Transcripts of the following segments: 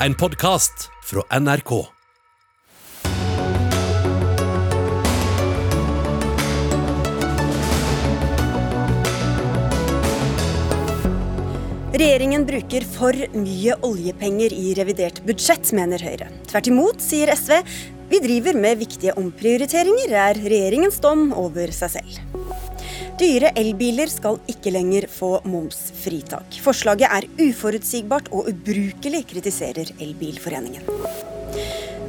en podkast fra NRK. Regjeringen bruker for mye oljepenger i revidert budsjett, mener Høyre. Tvert imot, sier SV. Vi driver med viktige omprioriteringer, er regjeringens dom over seg selv. Dyre elbiler skal ikke lenger få momsfritak. Forslaget er uforutsigbart og ubrukelig, kritiserer Elbilforeningen.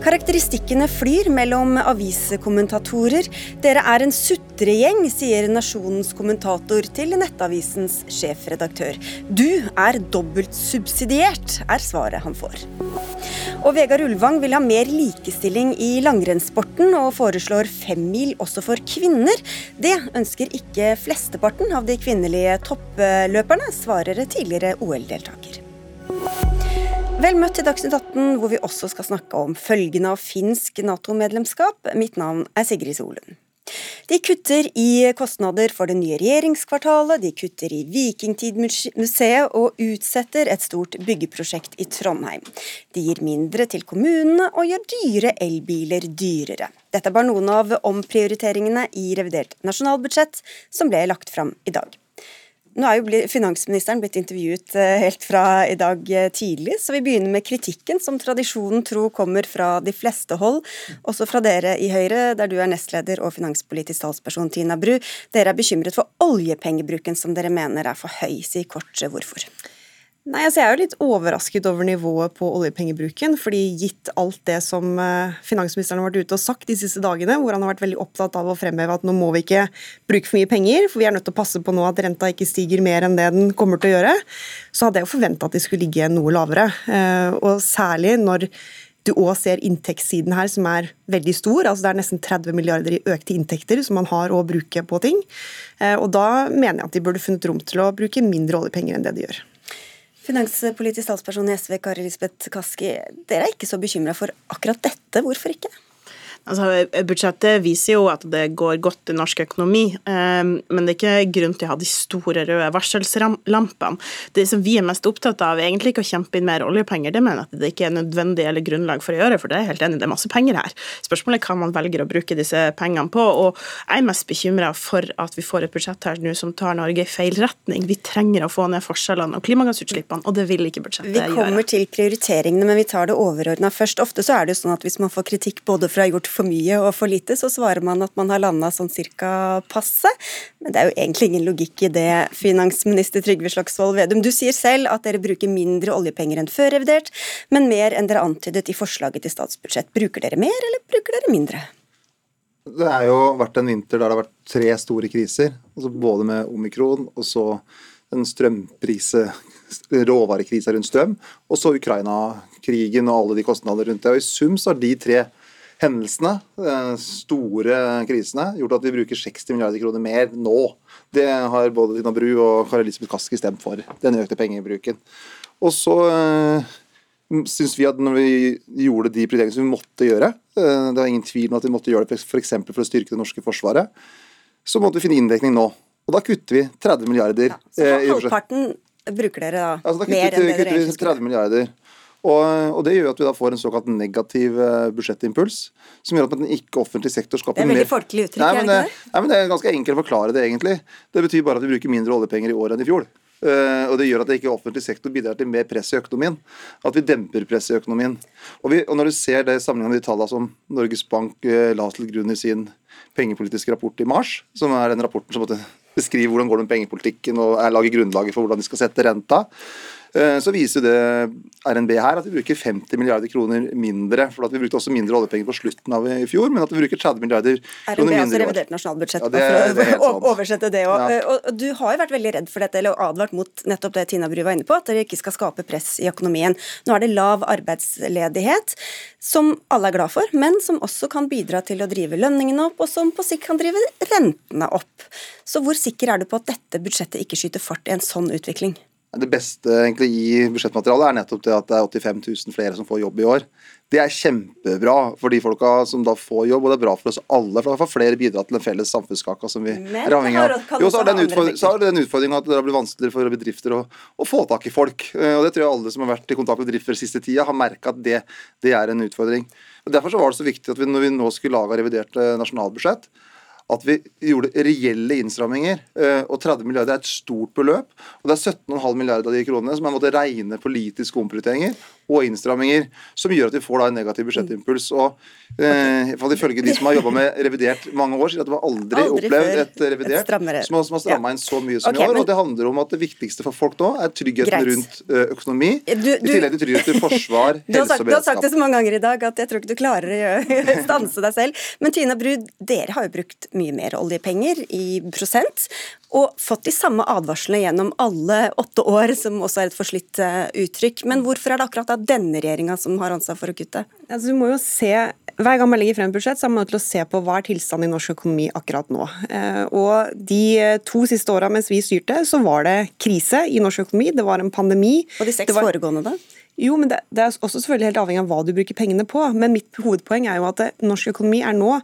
Karakteristikkene flyr mellom aviskommentatorer. Dere er en sutregjeng, sier Nasjonens kommentator til Nettavisens sjefredaktør. Du er dobbelt subsidiert, er svaret han får. Og Vegard Ulvang vil ha mer likestilling i langrennssporten, og foreslår femmil også for kvinner. Det ønsker ikke flesteparten av de kvinnelige toppløperne, svarer tidligere OL-deltaker. Vel møtt til Dagsnytt 18, hvor vi også skal snakke om følgene av finsk Nato-medlemskap. Mitt navn er Sigrid Solund. De kutter i kostnader for det nye regjeringskvartalet, de kutter i Vikingtidmuseet og utsetter et stort byggeprosjekt i Trondheim. De gir mindre til kommunene og gjør dyre elbiler dyrere. Dette er bare noen av omprioriteringene i revidert nasjonalbudsjett som ble lagt fram i dag. Nå er jo finansministeren blitt intervjuet eh, helt fra i dag eh, tidlig, så vi begynner med kritikken, som tradisjonen tro kommer fra de fleste hold, også fra dere i Høyre, der du er nestleder og finanspolitisk talsperson, Tina Bru. Dere er bekymret for oljepengebruken som dere mener er for høy. Si kort hvorfor. Nei, altså Jeg er jo litt overrasket over nivået på oljepengebruken. fordi gitt alt det som eh, finansministeren har vært ute og sagt de siste dagene, hvor han har vært veldig opptatt av å fremheve at nå må vi ikke bruke for mye penger, for vi er nødt til å passe på nå at renta ikke stiger mer enn det den kommer til å gjøre, så hadde jeg jo forventa at de skulle ligge noe lavere. Eh, og særlig når du òg ser inntektssiden her, som er veldig stor. altså Det er nesten 30 milliarder i økte inntekter som man har å bruke på ting. Eh, og Da mener jeg at de burde funnet rom til å bruke mindre oljepenger enn det de gjør. Finanspolitisk talsperson i SV, Kari Lisbeth Kaski. Dere er ikke så bekymra for akkurat dette. Hvorfor ikke? Altså, budsjettet viser jo at det går godt i norsk økonomi, ehm, men det er ikke grunn til å ha de store røde varselslampene. Det som vi er mest opptatt av, er egentlig ikke å kjempe inn mer oljepenger, det mener at det ikke er nødvendig eller grunnlag for å gjøre, for det er helt enig, det er masse penger her. Spørsmålet er hva man velger å bruke disse pengene på, og jeg er mest bekymra for at vi får et budsjett her nå som tar Norge i feil retning. Vi trenger å få ned forskjellene og klimagassutslippene, og det vil ikke budsjettet gjøre. Vi kommer gjøre. til prioriteringene, men vi tar det overordna først. Ofte så er det jo sånn at hvis man får kritikk både fra gjort for mye og for lite, så svarer man at man har landa sånn cirka passe. Men det er jo egentlig ingen logikk i det, finansminister Trygve Slagsvold Vedum. Du sier selv at dere bruker mindre oljepenger enn før revidert, men mer enn dere antydet i forslaget til statsbudsjett. Bruker dere mer, eller bruker dere mindre? Det har jo vært en vinter der det har vært tre store kriser. altså Både med omikron og så en strømprise, råvarekrisa rundt strøm, og så Ukraina-krigen og alle de kostnader rundt det. Og I sum så har de tre hendelsene, eh, store krisene, gjort at vi bruker 60 milliarder kroner mer nå. Det har både Tina Bru og Kari Elisabeth Kaski stemt for, den økte pengebruken. Og så øh, syns vi at når vi gjorde de prioriteringene som vi måtte gjøre, øh, det var ingen tvil om at vi måtte gjøre det f.eks. For, for å styrke det norske forsvaret, så måtte vi finne inndekning nå. Og da kutter vi 30 milliarder. Ja, så halvparten bruker dere da, altså, da mer enn det dere egentlig skulle? 30 milliarder. Og, og, Det gjør at vi da får en såkalt negativ uh, budsjettimpuls, som gjør at den ikke-offentlige sektor skaper mer Det er veldig folkelig uttrykk, nei, men, er det ikke det? Nei, men Det er ganske enkelt å forklare det, egentlig. Det betyr bare at vi bruker mindre oljepenger i år enn i fjor. Uh, og Det gjør at det ikke offentlig sektor bidrar til mer press i økonomien. At vi demper press i økonomien. Og, vi, og Når du ser det sammenlignet med de tallene som Norges Bank uh, la til grunn i sin pengepolitiske rapport i mars, som er den rapporten som beskriver hvordan går det med pengepolitikken og lager grunnlaget for hvordan de skal sette renta, Eh, så viser det RNB her at vi bruker 50 milliarder kroner mindre. for at Vi brukte også mindre oljepenger på slutten av i fjor, men at vi bruker 30 milliarder kroner mindre. RNB altså revidert nasjonalbudsjett, ja, det, det for å oversette det òg. Ja. Og du har jo vært veldig redd for dette, eller advart mot nettopp det Tina Bru var inne på, at dere ikke skal skape press i økonomien. Nå er det lav arbeidsledighet, som alle er glad for, men som også kan bidra til å drive lønningene opp, og som på sikt kan drive rentene opp. Så hvor sikker er du på at dette budsjettet ikke skyter fart i en sånn utvikling? Det beste egentlig i budsjettmaterialet er nettopp det at det er 85 000 flere som får jobb i år. Det er kjempebra for de folka som da får jobb, og det er bra for oss alle. For da får flere bidra til den felles samfunnskaka som vi Men er avhengig av. Jo, så har det den, utfordring, utfordringa at det blir vanskeligere for bedrifter å, å få tak i folk. Eh, Og det tror jeg alle som har vært i kontakt med bedrifter siste tida, har merka at det, det er en utfordring. Og Derfor så var det så viktig at vi når vi nå skulle lage revidert eh, nasjonalbudsjett, at vi gjorde reelle innstramminger. eh, Og 30 milliarder er et stort beløp. Og det er 17,5 milliarder av de kronene som er måtte regne politiske omprioriteringer og innstramminger, som gjør at vi får da en negativ budsjettimpuls. Og eh, Ifølge de som har jobba med revidert mange år, sier at de har aldri, Aldri opplevd et revidert et som har, stramma inn så mye som okay, i år. men- Og det handler om at det viktigste for folk nå er tryggheten Greit. rundt eh, økonomi, Du- i tillegg til trygghet til forsvar, helse og beredskap. du har sagt det så mange ganger i dag at jeg tror ikke du klarer å gjøre- stanse deg selv. Men Tina Bru, dere har jo brukt mye mer oljepenger i prosent, og fått de samme advarslene gjennom alle åtte år, som også er et forslitt eh, uttrykk. Men hvorfor er det akkurat da denne regjeringa som har ansvar for å kutte? Altså, du må jo se hver gang man legger frem et budsjett, så er man nødt til å se på hva er tilstanden i norsk økonomi akkurat nå. Eh, og De to siste åra mens vi styrte, så var det krise i norsk økonomi. Det var en pandemi. Og de seks var, foregående, da? Jo, men det, det er også selvfølgelig helt avhengig av hva du bruker pengene på. Men mitt hovedpoeng er jo at norsk økonomi er nå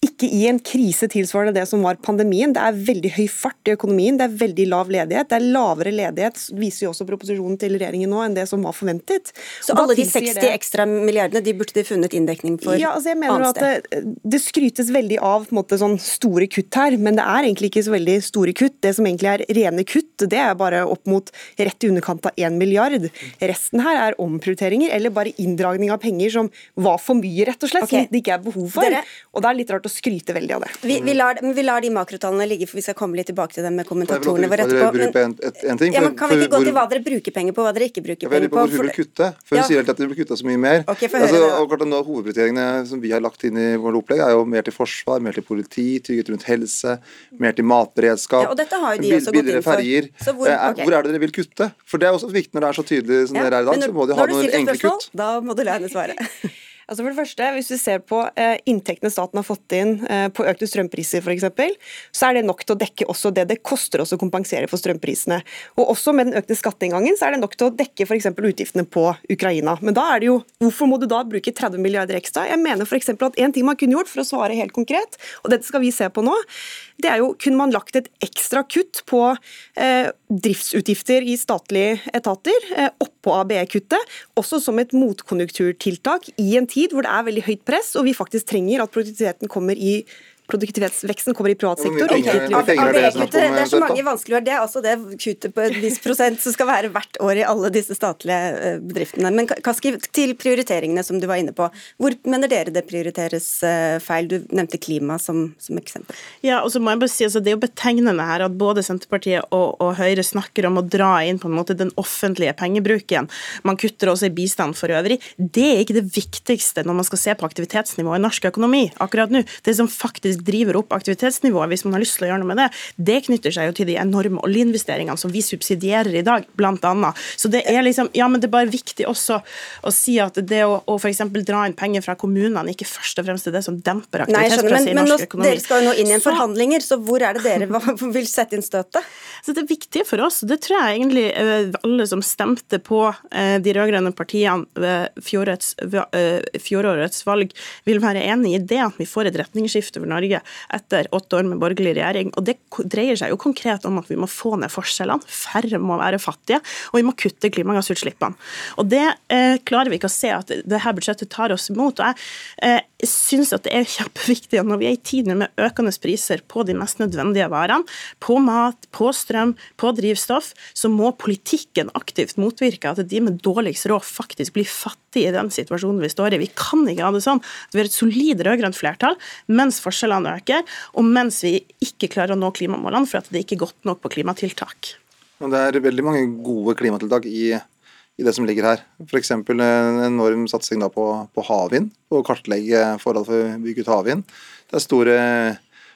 ikke i en krise tilsvarende det som var pandemien. Det er veldig høy fart i økonomien, det er veldig lav ledighet. Det er lavere ledighet, viser jo også proposisjonen til regjeringen nå, enn det som var forventet. Så alle de 60 det- ekstra milliardene de burde de funnet inndekning for ja, altså jeg mener at det, det skrytes veldig av på en måte, sånn store kutt her, men det er egentlig ikke så veldig store kutt. Det som egentlig er rene kutt, det er bare opp mot rett i underkant av 1 milliard. Resten her er omprioriteringer eller bare inndragning av penger som var for mye, rett og slett, okay. som det ikke er behov for. Dere- Og det er litt rart å skryte veldig av det. Vi, vi, lar, men vi lar de makrotallene ligge, for vi skal komme litt tilbake til dem med kommentatorene våre etterpå. Men, et- en ting, ja, men kan vi ikke gå til hva dere bruker penger på, hva dere ikke bruker er penger på Hvorfor vil hun vil kutte, for hun Ja. sier helt at det vil kutte så mye mer. Okay, altså, akkurat nå, Hovedprioriteringene som vi har lagt inn i vårt opplegg, er jo mer til forsvar, mer til politi, trygghet rundt helse, mer til matberedskap. Ja, og dette har jo de bil- også gått billigere inn for. Så hvor- okay. er- hvor er det dere vil kutte? For det er også viktig når det er så tydelig som Ja, dere er i dag, så må de ha noen enkle kutt. Da må du lære henne svare. Altså for det første, Hvis du ser på eh, inntektene staten har fått inn eh, på økte strømpriser, eksempel, så er det nok til å dekke også det det koster oss å kompensere for strømprisene. Og også med den økte skatteinngangen så er det nok til å dekke eksempel utgiftene på Ukraina. Men da er det jo, hvorfor må du da bruke 30 milliarder ekstra? Jeg mener eksempel at En ting man kunne gjort, for å svare helt konkret, og dette skal vi se på nå, det er jo kunne man lagt et ekstra kutt på eh, driftsutgifter i statlige etater, eh, oppå ABE-kuttet, også som et motkonjunkturtiltak i en tid hvor det er veldig høyt press, og vi faktisk trenger at produktiviteten kommer i produktivitetsveksten kommer i privat sektor. hvor mye penger- penger er det snakk om, det er så mange da? vanskeligere. Det er altså det kuttet på en viss prosent som skal være hvert år i alle disse statlige eh, bedriftene. Men Kaski, til prioriteringene som du var inne på. Hvor mener dere det prioriteres eh, feil? Du nevnte klima som, som eksempel. Ja, og så må jeg bare si, altså, Det er jo betegnende her at både Senterpartiet og, og Høyre snakker om å dra inn på en måte den offentlige pengebruken. Man kutter også i bistand for øvrig. Det er ikke det viktigste når man skal se på aktivitetsnivået i norsk økonomi akkurat nå. Det som faktisk driver opp aktivitetsnivået, hvis man har lyst til å gjøre noe med det, det knytter seg jo til de enorme oljeinvesteringene som vi subsidierer i dag, blant annet. Så det er liksom, ja, men det er bare viktig også å si at det å, å f.eks. dra inn penger fra kommunene ikke først og fremst er det som demper men, aktivitetspresset i men nå, norsk økonomi. dere skal jo nå inn i en Så- forhandlinger, så hvor er det dere vil sette inn støtet? Så det viktige for oss, det tror jeg egentlig eh, alle som stemte på eh, de rød-grønne partiene ved fjorårets, eh, fjorårets valg, vil være enig i det at vi får et retningsskifte for Norge etter åtte år med borgerlig regjering. Og det dreier seg jo konkret om at vi må få ned forskjellene, færre må være fattige, og vi må kutte klimagassutslippene. Og det eh, klarer vi ikke å se at det her budsjettet tar oss imot. Og jeg eh, syns at det er kjempeviktig at når vi er i tider med økende priser på de mest nødvendige varene, på mat, på strøm, på drivstoff, så må politikken aktivt motvirke at de med dårligst råd faktisk blir fattige i den situasjonen vi står i. Vi kan ikke ha det sånn at vi har et solid rød-grønt flertall mens forskjellene øker, og mens vi ikke klarer å nå klimamålene for at det ikke er godt nok på klimatiltak. Det er veldig mange gode klimatiltak i, i det som ligger her. F.eks. en enorm satsing på, på havvind, og å kartlegge forhold for å bygge ut havvind. Det er store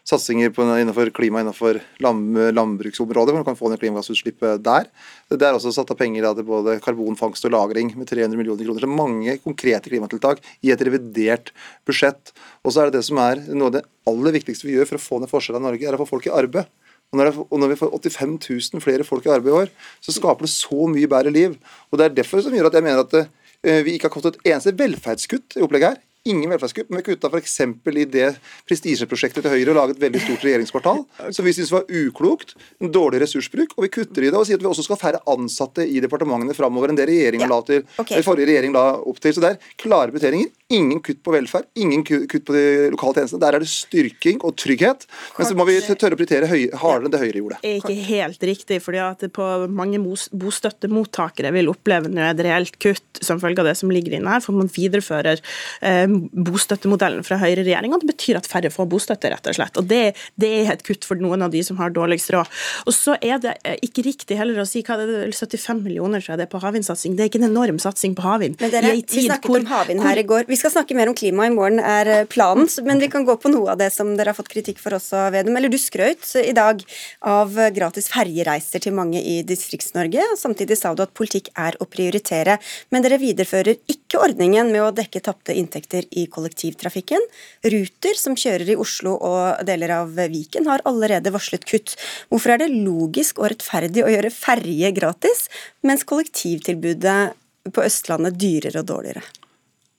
satsinger på, innenfor klima innenfor land, landbruksområdet, hvor man kan få ned klimagassutslippet der. Det er også satt av penger til både karbonfangst og -lagring med 300 millioner kroner. Så mange konkrete klimatiltak i et revidert budsjett. Og så er det det som er noe av det aller viktigste vi gjør for å få ned forskjellene i Norge, er å få folk i arbeid. Og når, og når vi får 85 000 flere folk i arbeid i år, så skaper det så mye bedre liv. Og Det er derfor som gjør at jeg mener at uh, vi ikke har fått et eneste velferdskutt i opplegget her. Ingen velferdskutt, men vi kutta f.eks. i det prestisjeprosjektet til Høyre å lage et veldig stort regjeringskvartal, som vi syntes var uklokt, en dårlig ressursbruk, og vi kutter i det og sier at vi også skal færre ansatte i departementene framover enn det regjeringen Ja, la til, okay. forrige regjering la opp til. Så det er klare prioriteringer. Ingen kutt på velferd, ingen kutt på de lokale tjenestene. Der er det styrking og trygghet. Men så må vi tørre å prioritere høy, hardere enn det Høyre gjorde. Det er ikke helt riktig, fordi at på mange bostøttemottakere vil oppleve nå et reelt kutt som følge av det som ligger inne her, for man viderefører eh, bostøttemodellen fra høyreregjeringa. Det betyr at færre får bostøtte, rett og slett. Og det, det er et kutt for noen av de som har dårligst råd. Og så er det eh, ikke riktig heller å si hva det er, 75 millioner tror jeg det er på havvindsatsing. Det er ikke en enorm satsing på havvind. Men dere, Vi snakket hvor- om havvind her i går. Vi skal snakke mer om klima i morgen, er eh, planen. Men vi kan gå på noe av det som dere har fått kritikk for også, Vedum. Eller du skrøt i dag av eh, gratis ferjereiser til mange i Distrikts-Norge. og Samtidig sa du at politikk er å prioritere. Men dere viderefører ikke ordningen med å dekke tapte inntekter i kollektivtrafikken. Ruter som kjører i Oslo og deler av Viken har allerede varslet kutt. Hvorfor er det logisk og rettferdig å gjøre ferje gratis, mens kollektivtilbudet på Østlandet dyrere og dårligere?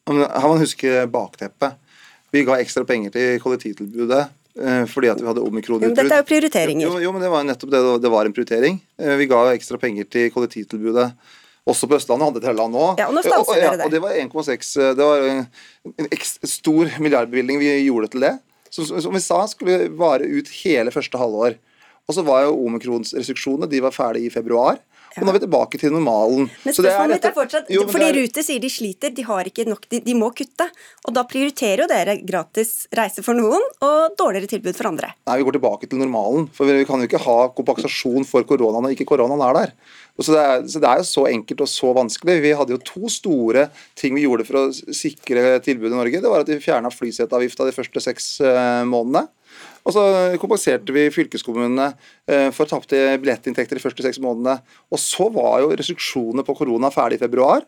Her må man huske bakteppet. Vi ga ekstra penger til kollektivtilbudet eh, fordi at vi hadde omikronutbrudd. dette er jo prioriteringer. Jo, jo, men det var nettopp det. Det var en prioritering. Eh, Vi ga ekstra penger til kollektivtilbudet. Også på Østlandet, andre hele landet òg. Ja, og stanser dere det. Og det var 1,6 Det var en en stor milliardbevilgning vi gjorde til det. Som, som vi sa skulle vare ut hele første halvår. Og så var jo omikronsrestriksjonene de var ferdige i februar. Og nå er vi tilbake til normalen. Men spørsmålet mitt er fortsatt, Jo, fordi er- Ruter sier de sliter, de har ikke nok, de, de må kutte. Og da prioriterer jo dere gratis reise for noen og dårligere tilbud for andre. Nei, vi går tilbake til normalen. For vi kan jo ikke ha kompensasjon for koronaen når ikke koronaen er der. Så det, er, så det er jo så enkelt og så vanskelig. Vi hadde jo to store ting vi gjorde for å sikre tilbudet i Norge. Det var at vi fjerna flyseteavgifta de første seks eh, månedene. Og så kompenserte vi fylkeskommunene eh, for tapte billettinntekter de første seks månedene. Og så var jo restriksjonene på korona ferdig i februar.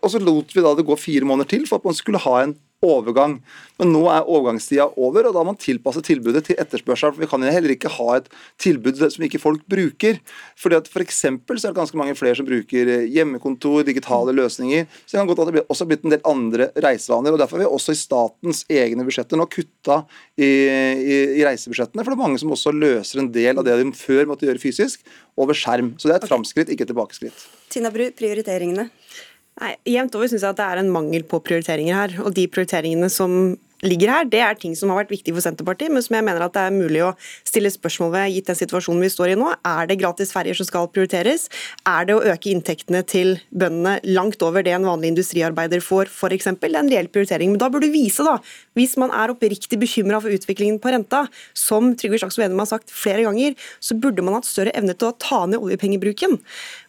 Og så lot vi da det gå fire måneder til for at man skulle ha en overgang. Men nå er overgangstida over, og da må man tilpasse tilbudet til etterspørselen. For vi kan heller ikke ha et tilbud som ikke folk bruker. Fordi at for eksempel så er det ganske mange flere som bruker eh, hjemmekontor, digitale løsninger. Så det kan godt at det også har blitt en del andre reisevaner. og Derfor har vi også i statens egne budsjetter nå kutta i, i, i reisebudsjettene. For det er mange som også løser en del av det de før måtte gjøre fysisk, over skjerm. Så det er et framskritt, ikke et tilbakeskritt. Tina Bru, prioriteringene. Nei, Jevnt over syns jeg at det er en mangel på prioriteringer her. Og de prioriteringene som ligger her, det er ting som har vært viktig for Senterpartiet, men som jeg mener at det er mulig å stille spørsmål ved, gitt den situasjonen vi står i nå. Er det gratis ferjer som skal prioriteres? Er det å øke inntektene til bøndene langt over det en vanlig industriarbeider får, f.eks.? Det er en reell prioritering. Men da burde du vise, da, hvis man er oppriktig bekymra for utviklingen på renta, som Trygve Slagsvold Vedum har sagt flere ganger, så burde man hatt større evne til å ta ned oljepengebruken.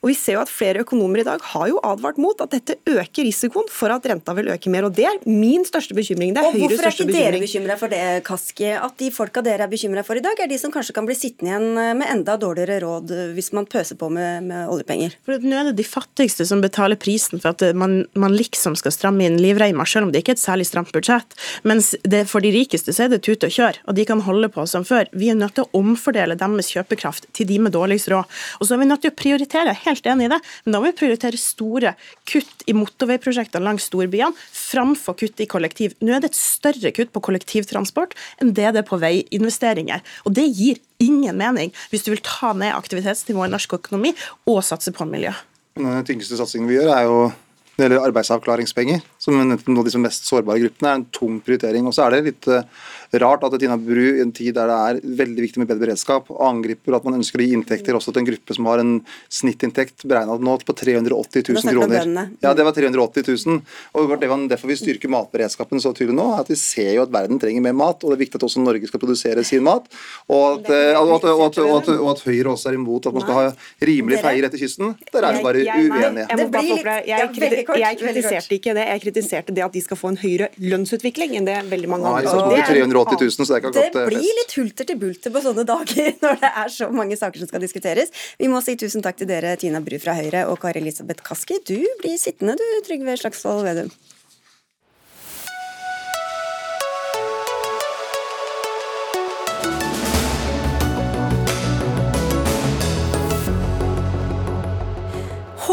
Og vi ser jo at flere økonomer i dag har jo advart mot at dette øker risikoen for at renta vil øke mer. Og det er min største bekymring. Det er Høyres hvorfor er ikke dere bekymra for det, Kaski? At de folka dere er bekymra for i dag, er de som kanskje kan bli sittende igjen med enda dårligere råd eh, hvis man pøser på med, med oljepenger? For Nå er det de fattigste som betaler prisen for at man, man liksom skal stramme inn livreima, selv om det ikke er et særlig stramt budsjett. Mens det, for de rikeste så er det tut og kjør, og de kan holde på som før. Vi er nødt til å omfordele deres kjøpekraft til de med dårligst råd. Og så er vi nødt til å prioritere, helt enig i det, men da må vi prioritere store kutt i motorveiprosjektene langs storbyene framfor kutt i kollektiv. Nå er det et større kutt på kollektivtransport enn det det er på veiinvesteringer. Og det gir ingen mening hvis du vil ta ned aktivitetsnivået i norsk økonomi og satse på miljø. Den tyngste satsingen vi gjør, er jo det gjelder arbeidsavklaringspenger, som en av de mest sårbare gruppene, er en tung prioritering. Og så er det litt eh, rart at Tina Bru, i en tid der det er veldig viktig med bedre beredskap, angriper at man ønsker å gi inntekter også til en gruppe som har en snittinntekt beregna nå på 380 000 snakker vi om kroner. Ja, det var 380 000. Og det var derfor vi styrker matberedskapen så tydelig nå, at vi ser jo at verden trenger mer mat, og det er viktig at også Norge skal produsere sin mat. Og at, eh, og at, og at, og at, og at Høyre også er imot at man skal ha rimelige feier etter kysten. Der er vi bare jeg- uenige. Jeg, jeg, jeg kritiserte ikke det, jeg kritiserte det at de skal få en høyere lønnsutvikling enn det veldig mange Nei, andre så vi Det er 380 000, så det er ikke Det eh, blir litt hulter til bulter på sånne dager når det er så mange saker som skal diskuteres. Vi må si tusen takk til dere, Tina Bru fra Høyre og Kari Elisabeth Kaski. Du blir sittende, du, Trygve Slagsvold Vedum.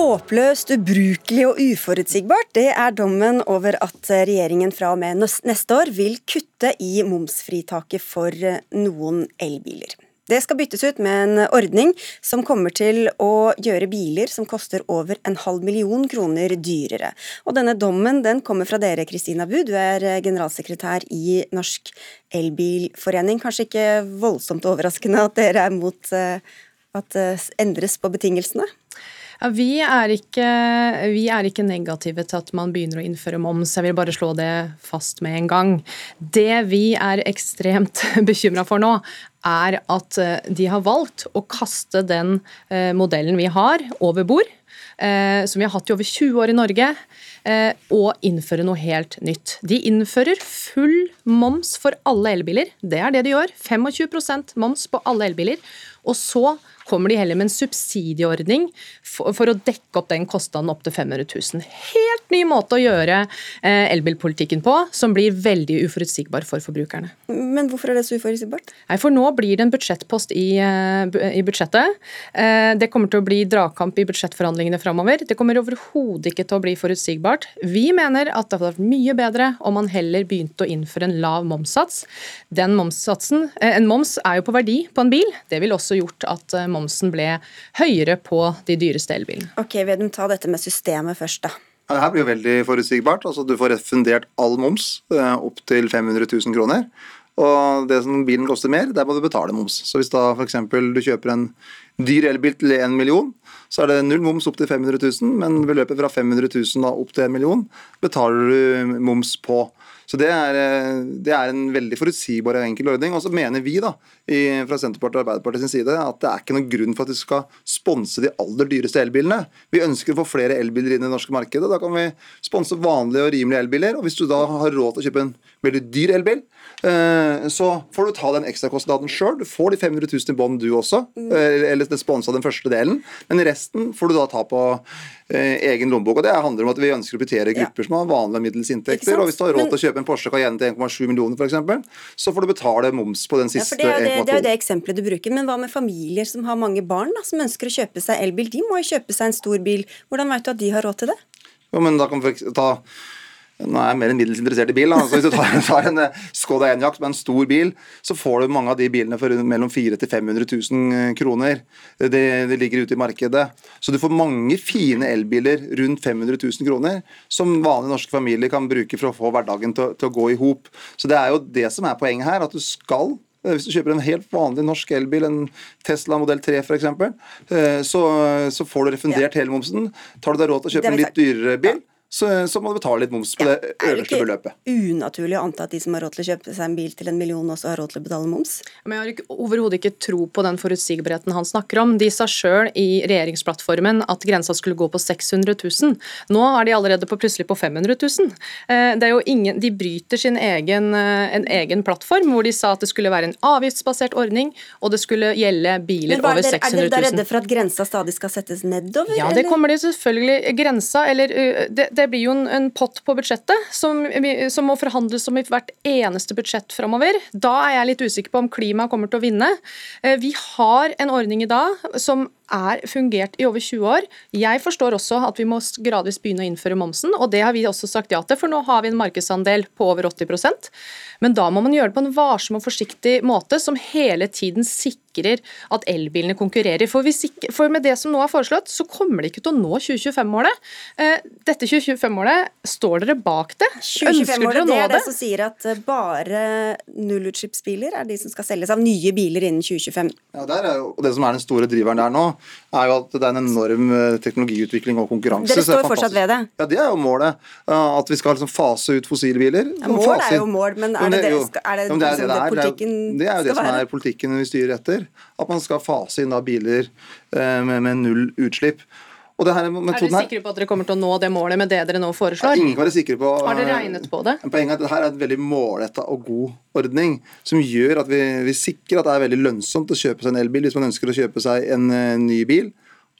Håpløst, ubrukelig og uforutsigbart, det er dommen over at regjeringen fra og med neste år vil kutte i momsfritaket for noen elbiler. Det skal byttes ut med en ordning som kommer til å gjøre biler som koster over en halv million kroner dyrere. Og denne dommen den kommer fra dere, Kristina Bu, du er generalsekretær i Norsk Elbilforening. Kanskje ikke voldsomt overraskende at dere er mot eh, at det endres på betingelsene? Ja, vi, er ikke, vi, er ikke, negative til at man begynner å innføre moms. Jeg vil bare slå det fast med en gang. Det vi er ekstremt bekymra for nå, er at eh, de har valgt å kaste den eh, modellen vi har, over bord. Eh, som vi har hatt i over 20 år i Norge, og innføre noe helt nytt. De innfører full moms for alle elbiler. Det er det de gjør. 25% moms på alle elbiler. Og så kommer de heller med en subsidieordning for, for å dekke opp den kostnaden opp til 500 000. Helt ny måte å gjøre eh, elbilpolitikken på, som blir veldig uforutsigbar for forbrukerne. Men hvorfor er det så uforutsigbart? Nei, for Nå blir det en budsjettpost i, uh, i budsjettet. Uh, det kommer til å bli dragkamp i budsjettforhandlingene framover. Det kommer overhodet ikke til å bli forutsigbart. Vi mener at det hadde vært mye bedre om man heller begynte å innføre en lav momssats. Den momssatsen, uh, En moms er jo på verdi på en bil. Det vil også gjort at momsen ble høyere på de dyreste elbilene. Ok, Vedum, ta dette med systemet først, da. Ja, det her blir jo veldig forutsigbart. Altså, du får refundert all moms eh, opp til 500 000 kroner. Og det som bilen koster mer, der må du betale moms. Så hvis da f.eks. du kjøper en dyr elbil til 1 million, så er det null moms opp til 500 000, men beløpet fra 500 000 da opp til 1 million betaler du moms på. Så det er, eh, det er, en veldig forutsigbar og enkel ordning. Og så mener vi da, i, fra Senterpartiet og Arbeiderpartiet sin side at det er ikke noen grunn for at vi skal sponse de aller dyreste elbilene. Vi ønsker å få flere elbiler inn i det norske markedet. Da kan vi sponse vanlige og rimelige elbiler. Og hvis du da har råd til å kjøpe en veldig dyr elbil, så får du ta den ekstrakostnaden sjøl. Du får de 500 000 i bånn du også, eh, eller sponsa den første delen. Men resten får du da ta på egen lommebok. Og det handler om at vi ønsker å prioritere grupper ja. som har vanlige middels inntekter. Og hvis du har råd til å kjøpe en Porsche Cayenne til 1,7 millioner f.eks., så får du betale moms på den siste 1,2. Ja, det, det, er jo det eksempelet du bruker. Men hva med familier som har mange barn, da, som ønsker å kjøpe seg elbil? De må jo kjøpe seg en stor bil. Hvordan vet du at de har råd til det? Jo, men da kan vi ta nå er jeg mer enn middels interessert i bil. Da. Så hvis du tar, tar en eh, Skoda Enjakt med en stor bil, så får du mange av de bilene for mellom 400 til 500 000 kroner. Det, det, ligger ute i markedet. Så du får mange fine elbiler rundt 500 000 kroner som vanlige norske familier kan bruke for å få hverdagen til, til å gå i hop. Så det er jo det som er poenget her, at du skal eh, hvis du kjøper en helt vanlig norsk elbil, en Tesla modell 3 f.eks., eh, så, så får du refundert ja. hele momsen. Tar du deg råd til å kjøpe en litt dyrere bil, så, så, må du betale litt moms på ja, det øverste beløpet. Er det ikke unaturlig å anta at de som har råd til å kjøpe seg en bil til en million, også har råd til å betale moms? Men Jeg har overhodet ikke tro på den forutsigbarheten han snakker om. De sa sjøl i regjeringsplattformen at grensa skulle gå på 600 000. Nå er de allerede på, plutselig på 500 000. Eh, det er jo ingen, de bryter sin egen, eh, en egen plattform hvor de sa at det skulle være en avgiftsbasert ordning, og det skulle gjelde biler over 600 000. Er dere redde for at grensa stadig skal settes nedover? Ja, det kommer de selvfølgelig. Grensa, eller det, det blir jo en, en pott på budsjettet som, som, må forhandles om i hvert eneste budsjett framover. Da er jeg litt usikker på om klima kommer til å vinne. Eh, vi har en ordning i dag som er fungert i over 20 år. Jeg forstår også at vi må gradvis begynne å innføre momsen, og det har vi også sagt ja til, for nå har vi en markedsandel på over 80% Men da må man gjøre det på en varsom og forsiktig måte, som hele tiden sikrer at elbilene konkurrerer. For, ikke, for med det som nå er foreslått, så kommer de ikke til å nå 2025-målet. Eh, dette 2025-målet, står dere bak det? Ønsker dere å nå det? Det er det som sier at eh, bare nullutslippsbiler er de som skal selges av nye biler innen 2025. Ja, det er jo det som er den store driveren der nå er jo at det er en enorm eh, teknologiutvikling og konkurranse. Dere står fortsatt ved det? Ja, det er jo målet. At vi skal liksom fase ut fossilbiler. Ja, mål er jo mål, men er det, det, er det, det, det, det, politikken skal være? Det er jo det som er politikken vi styrer etter. At man skal fase inn da biler eh, med, med null utslipp. Her, er dere sikre på at dere kommer til å nå det målet med det dere nå foreslår? Ja, ingen kan være sikre på. Har dere regnet på det? Poenget er at dette er en veldig målretta og god ordning, som gjør at vi, vi, sikrer at det er veldig lønnsomt å kjøpe seg en elbil hvis man ønsker å kjøpe seg en uh, ny bil.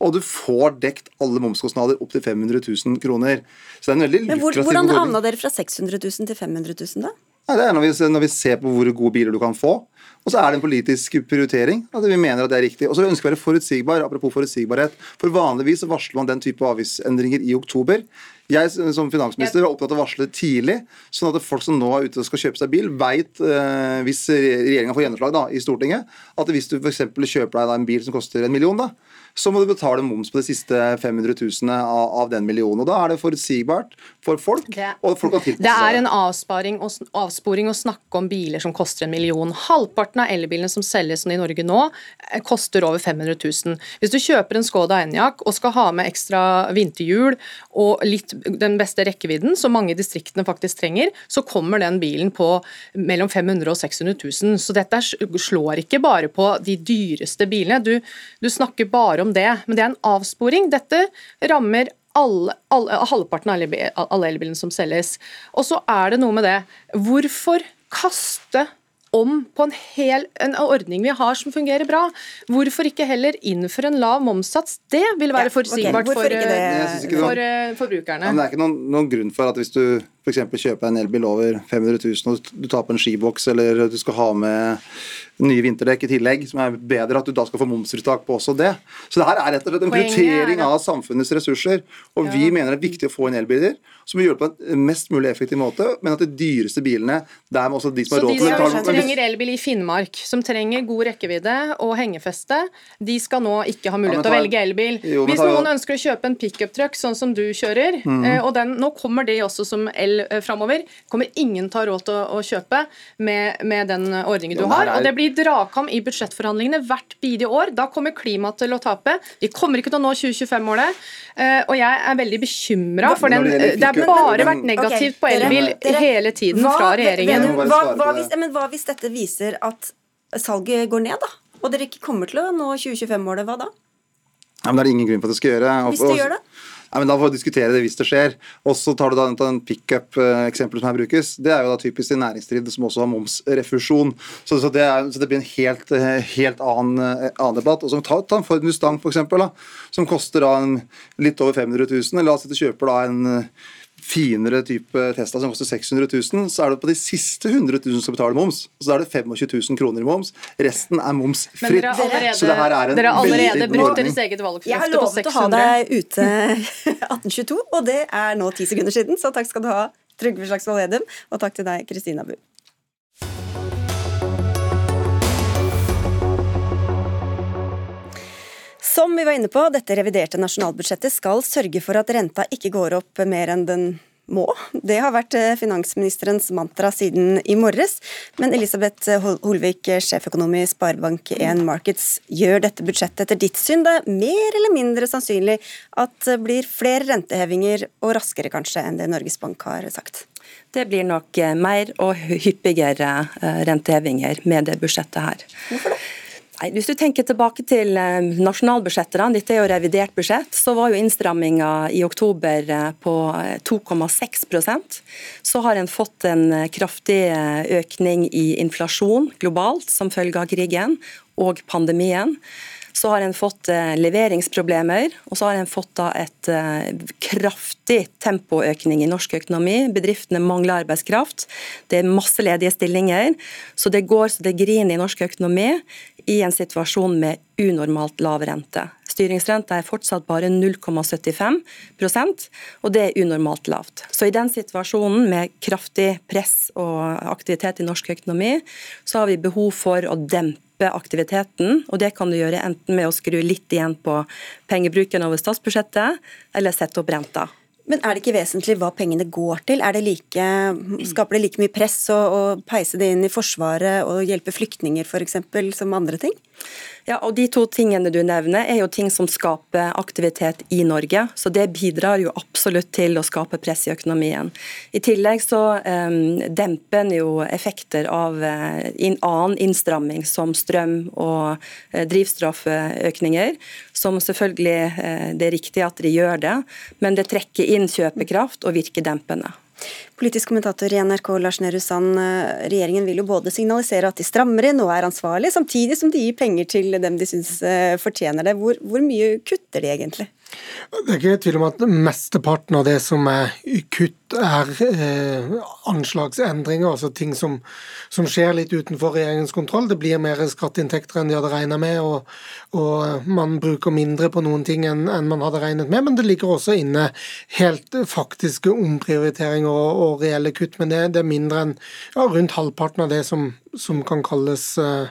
Og du får dekt alle momskostnader opp til 500 000 kroner. Så det er en veldig Men ordning. Hvordan havna dere fra 600 000 til 500 000, da? Nei, det er når vi, når vi ser på hvor gode biler du kan få. Og så er det en politisk prioritering. at Vi mener at det er riktig. Og så ønsker vi å være forutsigbar. Apropos forutsigbarhet. For vanligvis varsler man den type avgiftsendringer i oktober. Jeg som finansminister er opptatt av å varsle tidlig, sånn at folk som nå er ute og skal kjøpe seg bil, veit, eh, hvis regjeringa får gjennomslag da, i Stortinget, at hvis du f.eks. kjøper deg en bil som koster en million, da, så må du betale moms på de siste 500 000 av, av den millionen. og Da er det forutsigbart for folk. Det, og folk kan det er en avsporing å, avsporing å snakke om biler som koster en million. Halvparten av elbilene som selges i Norge nå, eh, koster over 500 000. Hvis du kjøper en Skoda Enyaq og skal ha med ekstra vinterhjul og litt, den beste rekkevidden, som mange i distriktene faktisk trenger, så kommer den bilen på mellom 500 000 og 600 000. Så dette slår ikke bare på de dyreste bilene. Du, du snakker bare om det, men det er en avsporing. Dette rammer alle, alle, halvparten av alle elbilene som selges. Og så er det noe med det. Hvorfor kaste om på en, hel, en ordning vi har som fungerer bra. Hvorfor ikke heller innføre en lav momssats? Det vil være ja, forutsigbart okay. for, for, for, eh, forbrukerne. Ja, det er ikke noen, noen, grunn for at hvis du f.eks. kjøpe en elbil over 500 000 og du tar på en skiboks eller du skal ha med nye vinterdekk i tillegg, som er bedre, at du da skal få momsfritak på også det. Så det her er rett og slett en prioritering av samfunnets ressurser. Og ja. vi mener det er viktig å få inn elbiler, som gjør det på en mest mulig effektiv måte, men at de dyreste bilene, der må også de som har råd til det Så de som trenger elbil i Finnmark, som trenger god rekkevidde og hengefeste, de skal nå ikke ha mulighet til ja, å velge elbil. Jo, Hvis noen ønsker å kjøpe en pickup-truck sånn som du kjører, mm. og den, nå kommer det også som el el eh, framover, kommer ingen ta råd til å, å kjøpe med, med, den ordningen du har. Og det blir dragkamp i budsjettforhandlingene hvert bidige år. Da kommer klimaet til å tape. Vi kommer ikke til å nå 2025-målet. Eh, og jeg er veldig bekymra for den Det har bare vært negativt på elbil hele tiden fra regjeringen. Hva, hva, hvis, men hva hvis dette viser at salget går ned, da? Og dere ikke kommer til å nå 2025-målet, hva da? Ja, men Det er ingen grunn for at det skal gjøre. Hvis det gjør det? Ja, men Da får vi diskutere det hvis det skjer. Og så tar du da en pickup-eksempel som her brukes. Det er jo da typisk i næringsdrivende som også har momsrefusjon. Så, så, det, er, så det, blir en helt, helt annen, annen, debatt. Og så Ta, ta en Ford Mustang, for eksempel, som koster da en, litt over 500 000. La oss si du kjøper da en finere type Tesla som koster 600 000, så er det på de siste 100 000 som betaler moms. Så da er det 25 000 kroner i moms. Resten er momsfritt. Dere har allerede, dere har allerede brukt deres eget valgfrifte på 600. Jeg har lovet å ha deg ute 1822, og det er nå ti sekunder siden, så takk skal du ha, Trygve Slagsvold Edum, og takk til deg, Kristina Bu. Som vi var inne på, dette reviderte nasjonalbudsjettet skal sørge for at renta ikke går opp mer enn den må. Det har vært eh, finansministerens mantra siden i morges. Men Elisabeth Holvik, sjeføkonom i Sparebank1 Markets, gjør dette budsjettet etter ditt syn det mer eller mindre sannsynlig at det blir flere rentehevinger, og raskere kanskje enn det Norges Bank har sagt? Det blir nok eh, mer og hyppigere eh, rentehevinger med det budsjettet her. Hvorfor det? Nei, hvis du tenker tilbake til eh, nasjonalbudsjettet, dette er jo revidert budsjett, så var jo innstramminga i oktober eh, på 2,6 eh, Så har en fått en kraftig økning i inflasjon globalt som følge av krigen og pandemien. Så har en fått leveringsproblemer, og så har en fått et kraftig tempoøkning i norsk økonomi. Bedriftene mangler arbeidskraft, det er masse ledige stillinger. Så det går så det griner i norsk økonomi i en situasjon med unormalt lav rente. Styringsrenta er fortsatt bare 0,75% og det er unormalt lavt. Så i den situasjonen med kraftig press og aktivitet i norsk økonomi, så har vi behov for å dempe aktiviteten, og det kan du gjøre enten med å skru litt igjen på pengebruken over statsbudsjettet, eller sette opp renta. Men er det ikke vesentlig hva pengene går til? Det like, skaper det like mye press å, å peise det inn i Forsvaret og hjelpe flyktninger f.eks. som andre ting? Ja, og De to tingene du nevner er jo ting som skaper aktivitet i Norge. Så det bidrar jo absolutt til å skape press i økonomien. I tillegg så um, demper en jo effekter av uh, in, annen innstramming som strøm og uh, drivstofføkninger. Som selvfølgelig uh, det er riktig at de gjør det, men det trekker inn kjøpekraft og virker dempende. Politisk kommentator i NRK Lars Nehru Sand, eh, regjeringen vil jo både signalisere at de strammer inn og er ansvarlig, samtidig som de gir penger til dem de syns eh, fortjener det. Hvor, hvor mye kutter de egentlig? Det er ikke tvil om at mesteparten av det som er kutt, er eh, anslagsendringer, altså ting som, som, skjer litt utenfor regjeringens kontroll. Det blir mer skatteinntekter enn de hadde regna med, og, og, man bruker mindre på noen ting enn, enn, man hadde regnet med. Men det ligger også inne helt faktiske omprioriteringer og, og reelle kutt. Men det, det er mindre enn ja, rundt halvparten av det som, som kan kalles uh,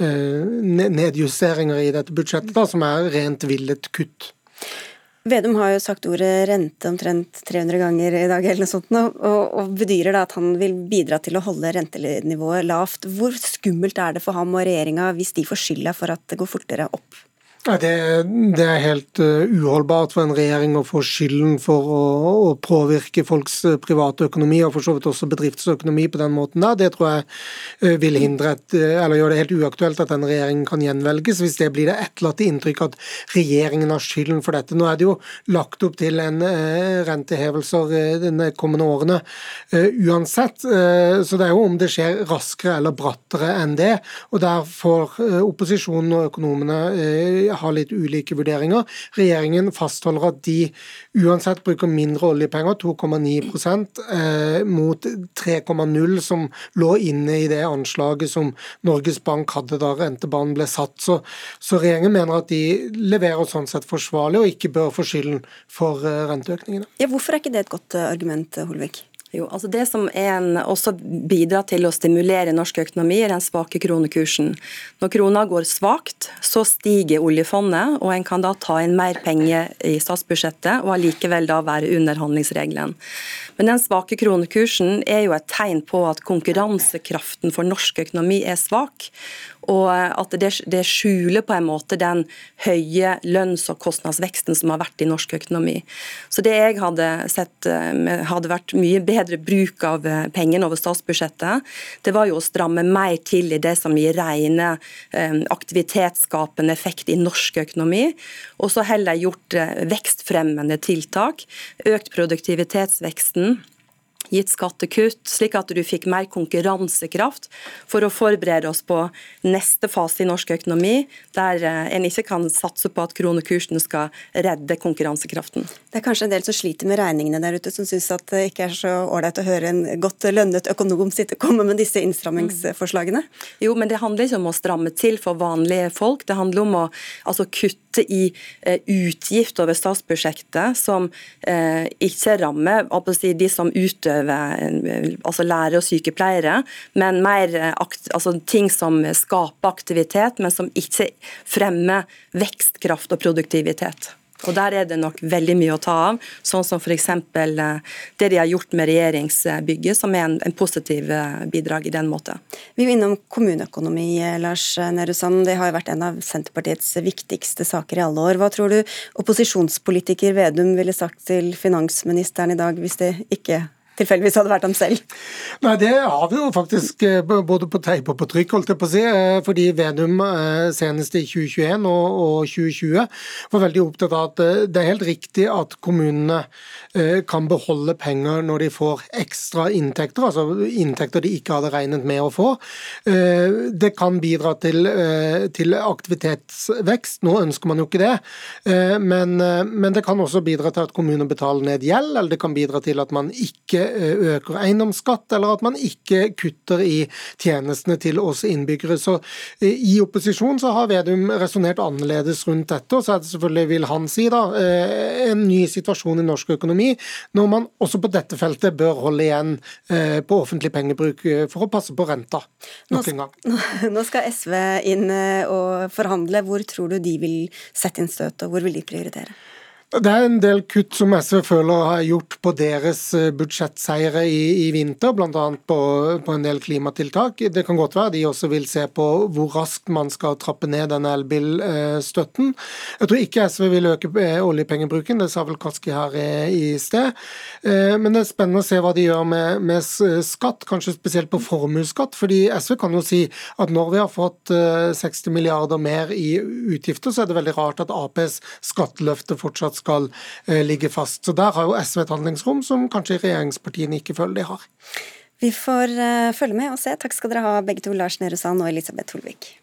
nedjusteringer i dette budsjettet, da, som er rent villet kutt. Vedum har jo sagt ordet rente omtrent 300 ganger i dag, eller noe sånt, og, og bedyrer da at han vil bidra til å holde rentenivået lavt. Hvor skummelt er det for ham og regjeringa hvis de får skylda for at det går fortere opp? Det, det, er helt uh, uholdbart for en regjering å få skylden for å, å, påvirke folks uh, private økonomi, og for så vidt også bedriftsøkonomi på den måten der. Det tror jeg uh, vil hindre et, eller gjøre det helt uaktuelt at den regjeringen kan gjenvelges, hvis det blir det etterlatte inntrykk at regjeringen har skylden for dette. Nå er det jo lagt opp til en rentehevelser de kommende årene uansett, så det er jo om det skjer raskere eller brattere enn det. og Der får opposisjonen og økonomene har litt ulike vurderinger. Regjeringen fastholder at de uansett bruker mindre oljepenger, 2,9 eh, mot 3,0 som lå inne i det anslaget som Norges Bank hadde da rentebanen ble satt. Så, så regjeringen mener at de leverer sånn sett forsvarlig, og ikke bør få skylden for eh, renteøkningene. Ja, hvorfor er ikke det et godt eh, argument, Holvik? Jo, altså Det som en, også bidrar til å stimulere norsk økonomi, er den svake kronekursen. Når krona går svakt, så stiger oljefondet, og en kan da ta inn mer penger i statsbudsjettet og allikevel da være under handlingsregelen. Men den svake kronekursen er jo et tegn på at konkurransekraften for norsk økonomi er svak og at det, det, skjuler på en måte den høye lønns- og kostnadsveksten som har vært i norsk økonomi. Så det jeg hadde sett eh, hadde vært mye bedre bruk av eh, pengene over statsbudsjettet, det var jo å stramme mer til i det som gir rene eh, aktivitetsskapende effekt i norsk økonomi, og så heller gjort vekstfremmende tiltak, økt produktivitetsveksten gitt skattekutt, slik at du fikk mer konkurransekraft for å forberede oss på neste fase i norsk økonomi, der eh, en ikke kan satse på at kronekursen skal redde konkurransekraften. Det er kanskje en del som sliter med regningene der ute, som syns at det ikke er så ålreit å høre en godt lønnet økonom sitte komme med disse innstrammingsforslagene? Jo, men det handler ikke om å stramme til for vanlige folk. Det handler om å altså, kutte i uh, utgift over statsbudsjettet som uh, ikke rammer si, de som utøver utøve altså lærere og sykepleiere, men mer altså ting som skaper aktivitet, men som ikke fremmer vekstkraft og produktivitet. Og Der er det nok veldig mye å ta av, sånn som f.eks. Eh, det de har gjort med regjeringsbygget, som er en, en positiv eh, bidrag i den måten. Vi er innom kommuneøkonomi, eh, Lars Nehru Sand. Det har jo vært en av Senterpartiets viktigste saker i alle år. Hva tror du opposisjonspolitiker Vedum ville sagt til finansministeren i dag, hvis det ikke tilfeldigvis hadde vært ham selv? Nei, Det har vi jo faktisk eh, både på teip og på trykk, holdt jeg på å si. Eh, fordi Venum eh, senest i 2021 og 2020 var veldig opptatt av at det er helt riktig at kommunene kan beholde penger når de får ekstra inntekter, altså inntekter de ikke hadde regnet med å få. Det kan bidra til, til aktivitetsvekst. Nå ønsker man jo ikke det, men, men det kan også bidra til at kommunene betaler ned gjeld, eller det kan bidra til at man ikke øker eiendomsskatt, eller at man ikke kutter i tjenestene til oss innbyggere. Så eh, I opposisjon så har Vedum resonnert annerledes rundt dette. og så er det selvfølgelig, vil han si, da, eh, en ny situasjon i norsk økonomi, når man også på dette feltet bør holde igjen eh, på offentlig pengebruk for å passe på renta nok en gang. Nå skal SV inn og forhandle. Hvor tror du de vil sette inn støtet, og hvor vil de prioritere? Det er en del kutt som SV føler har gjort på deres eh, budsjettseire i, i vinter, bl.a. På, på en del klimatiltak. Det kan godt være de også vil se på hvor raskt man skal trappe ned denne elbilstøtten. Jeg tror ikke SV vil øke eh, oljepengebruken, det sa vel Kaski her eh, i sted. Men det er spennende å se hva de gjør med, med skatt, kanskje spesielt på formuesskatt. fordi SV kan jo si at når vi har fått 60 milliarder mer i utgifter, så er det veldig rart at Aps skatteløfte fortsatt skal ligge fast. Så Der har jo SV et handlingsrom som kanskje regjeringspartiene ikke føler de har. Vi får følge med og se. Takk skal dere ha begge to, Lars Nehru Sand og Elisabeth Holvik.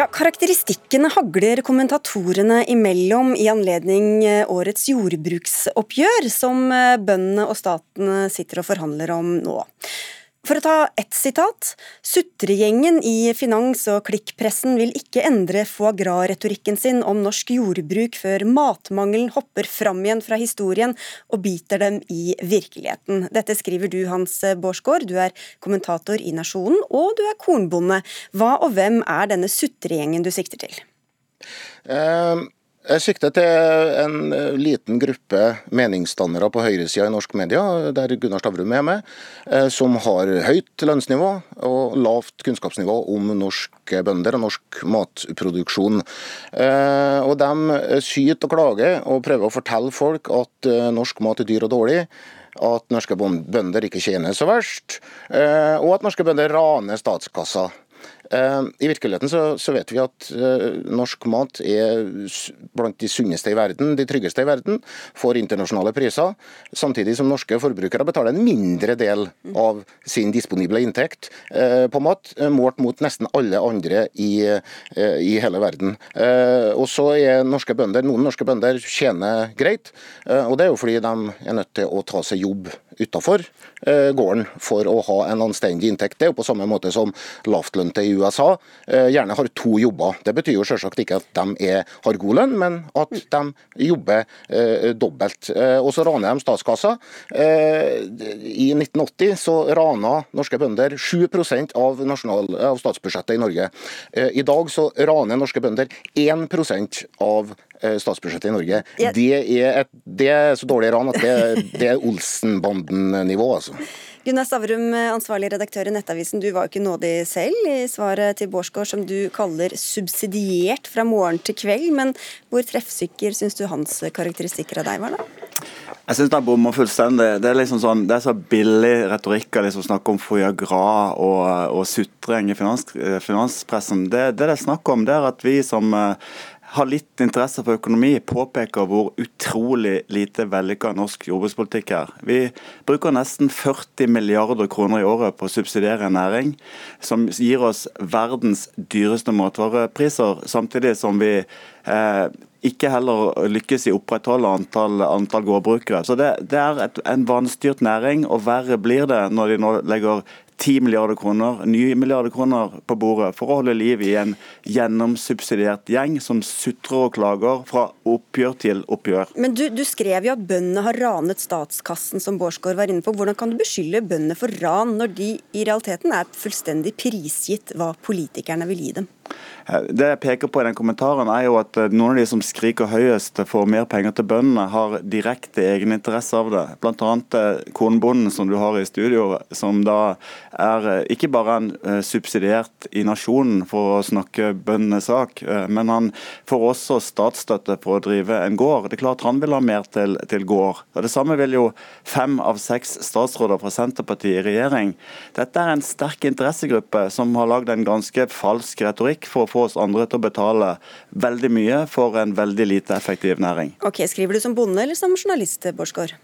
Ja, Karakteristikkene hagler kommentatorene imellom i anledning eh, årets jordbruksoppgjør, som eh, bøndene og staten sitter og forhandler om nå. For å ta ett sitat. Sutregjengen i finans- og klikkpressen vil ikke endre foie gras-retorikken sin om norsk jordbruk før matmangelen hopper fram igjen fra historien og biter dem i virkeligheten. Dette skriver du, Hans Bårdsgaard. Du er kommentator i Nasjonen, og du er kornbonde. Hva og hvem er denne sutregjengen du sikter til? Um jeg sikter til en eh, liten gruppe meningsdannere på høyresida i norsk media, der Gunnar Stavrum er med, eh, som har høyt lønnsnivå og lavt kunnskapsnivå om norske bønder og norsk matproduksjon. Eh, og De syter og klager og prøver å fortelle folk at norsk mat er dyr og dårlig at norske bønder ikke tjener så verst, og at norske bønder raner statskassa. Eh, I virkeligheten så, så, vet vi at uh, norsk mat er blant de sunneste i verden, de tryggeste i verden, for internasjonale priser. Samtidig som norske forbrukere betaler en mindre del av sin disponible inntekt uh, på mat, målt mot nesten alle andre i, i hele verden. Og så er norske bønder, Noen norske bønder tjener greit, og det er jo fordi de er nødt til å ta seg jobb utafor gården for å ha en anstendig inntekt. Det er jo på samme måte som lavtlønte i USA eh, gjerne har to jobber. Det betyr jo selvsagt ikke at de er, har god lønn, men at de jobber eh, dobbelt. Eh, og så raner de statskassa. Eh, I 1980 så rana norske bønder 7 av, nasjonal, av statsbudsjettet i Norge. Eh, I dag så raner norske bønder 1% av eh, statsbudsjettet i Norge. Det, er et, det, er så dårlig ran at det, det er Olsenbanden-nivå, altså. Gunnar Stavrum, ansvarlig redaktør i Nettavisen, du var jo ikke nådig selv i svaret til Bårdsgaard, som du kaller subsidiert fra morgen til kveld. Men hvor treffsikker syns du hans karakteristikker av deg var, da? Jeg syns den bommer fullstendig. Det er liksom sånn, det er så billig retorikk å liksom snakke om foie gras og, og sutring i finans, finanspressen. Det, det det er snakk om, det er at vi som har litt interesse for økonomi, påpeker hvor utrolig lite vellykka norsk jordbrukspolitikk er. Vi bruker nesten 40 milliarder kroner i året på å subsidiere en næring som gir oss verdens dyreste matvarepriser, samtidig som vi eh, ikke heller lykkes i å opprettholde antall, antall gårdbrukere. Så det, det er et, en vanstyrt næring, og verre blir det når de nå legger 10 milliarder kroner, nye milliarder kroner på bordet for å holde liv i en gjennomsubsidiert gjeng som sutrer og klager fra oppgjør til oppgjør. Men du, du skrev jo at bøndene har ranet statskassen, som Bårdsgaard var inne på. Hvordan kan du beskylde bøndene for ran, når de i realiteten er fullstendig prisgitt hva politikerne vil gi dem? Eh, det jeg peker på i den kommentaren er jo at eh, Noen av de som skriker høyest for mer penger til bøndene, har direkte egeninteresse av det. Bl.a. Eh, kornbonden som du har i studio, som da er ikke bare en subsidiert i nasjonen for å snakke bøndenes sak, men han får også statsstøtte for å drive en gård. Det er klart Han vil ha mer til, til gård. Og Det samme vil jo fem av seks statsråder fra Senterpartiet i regjering. Dette er en sterk interessegruppe som har lagd en ganske falsk retorikk for å få oss andre til å betale veldig mye for en veldig lite effektiv næring. Ok, Skriver du som bonde eller som journalist, Bårdsgaard?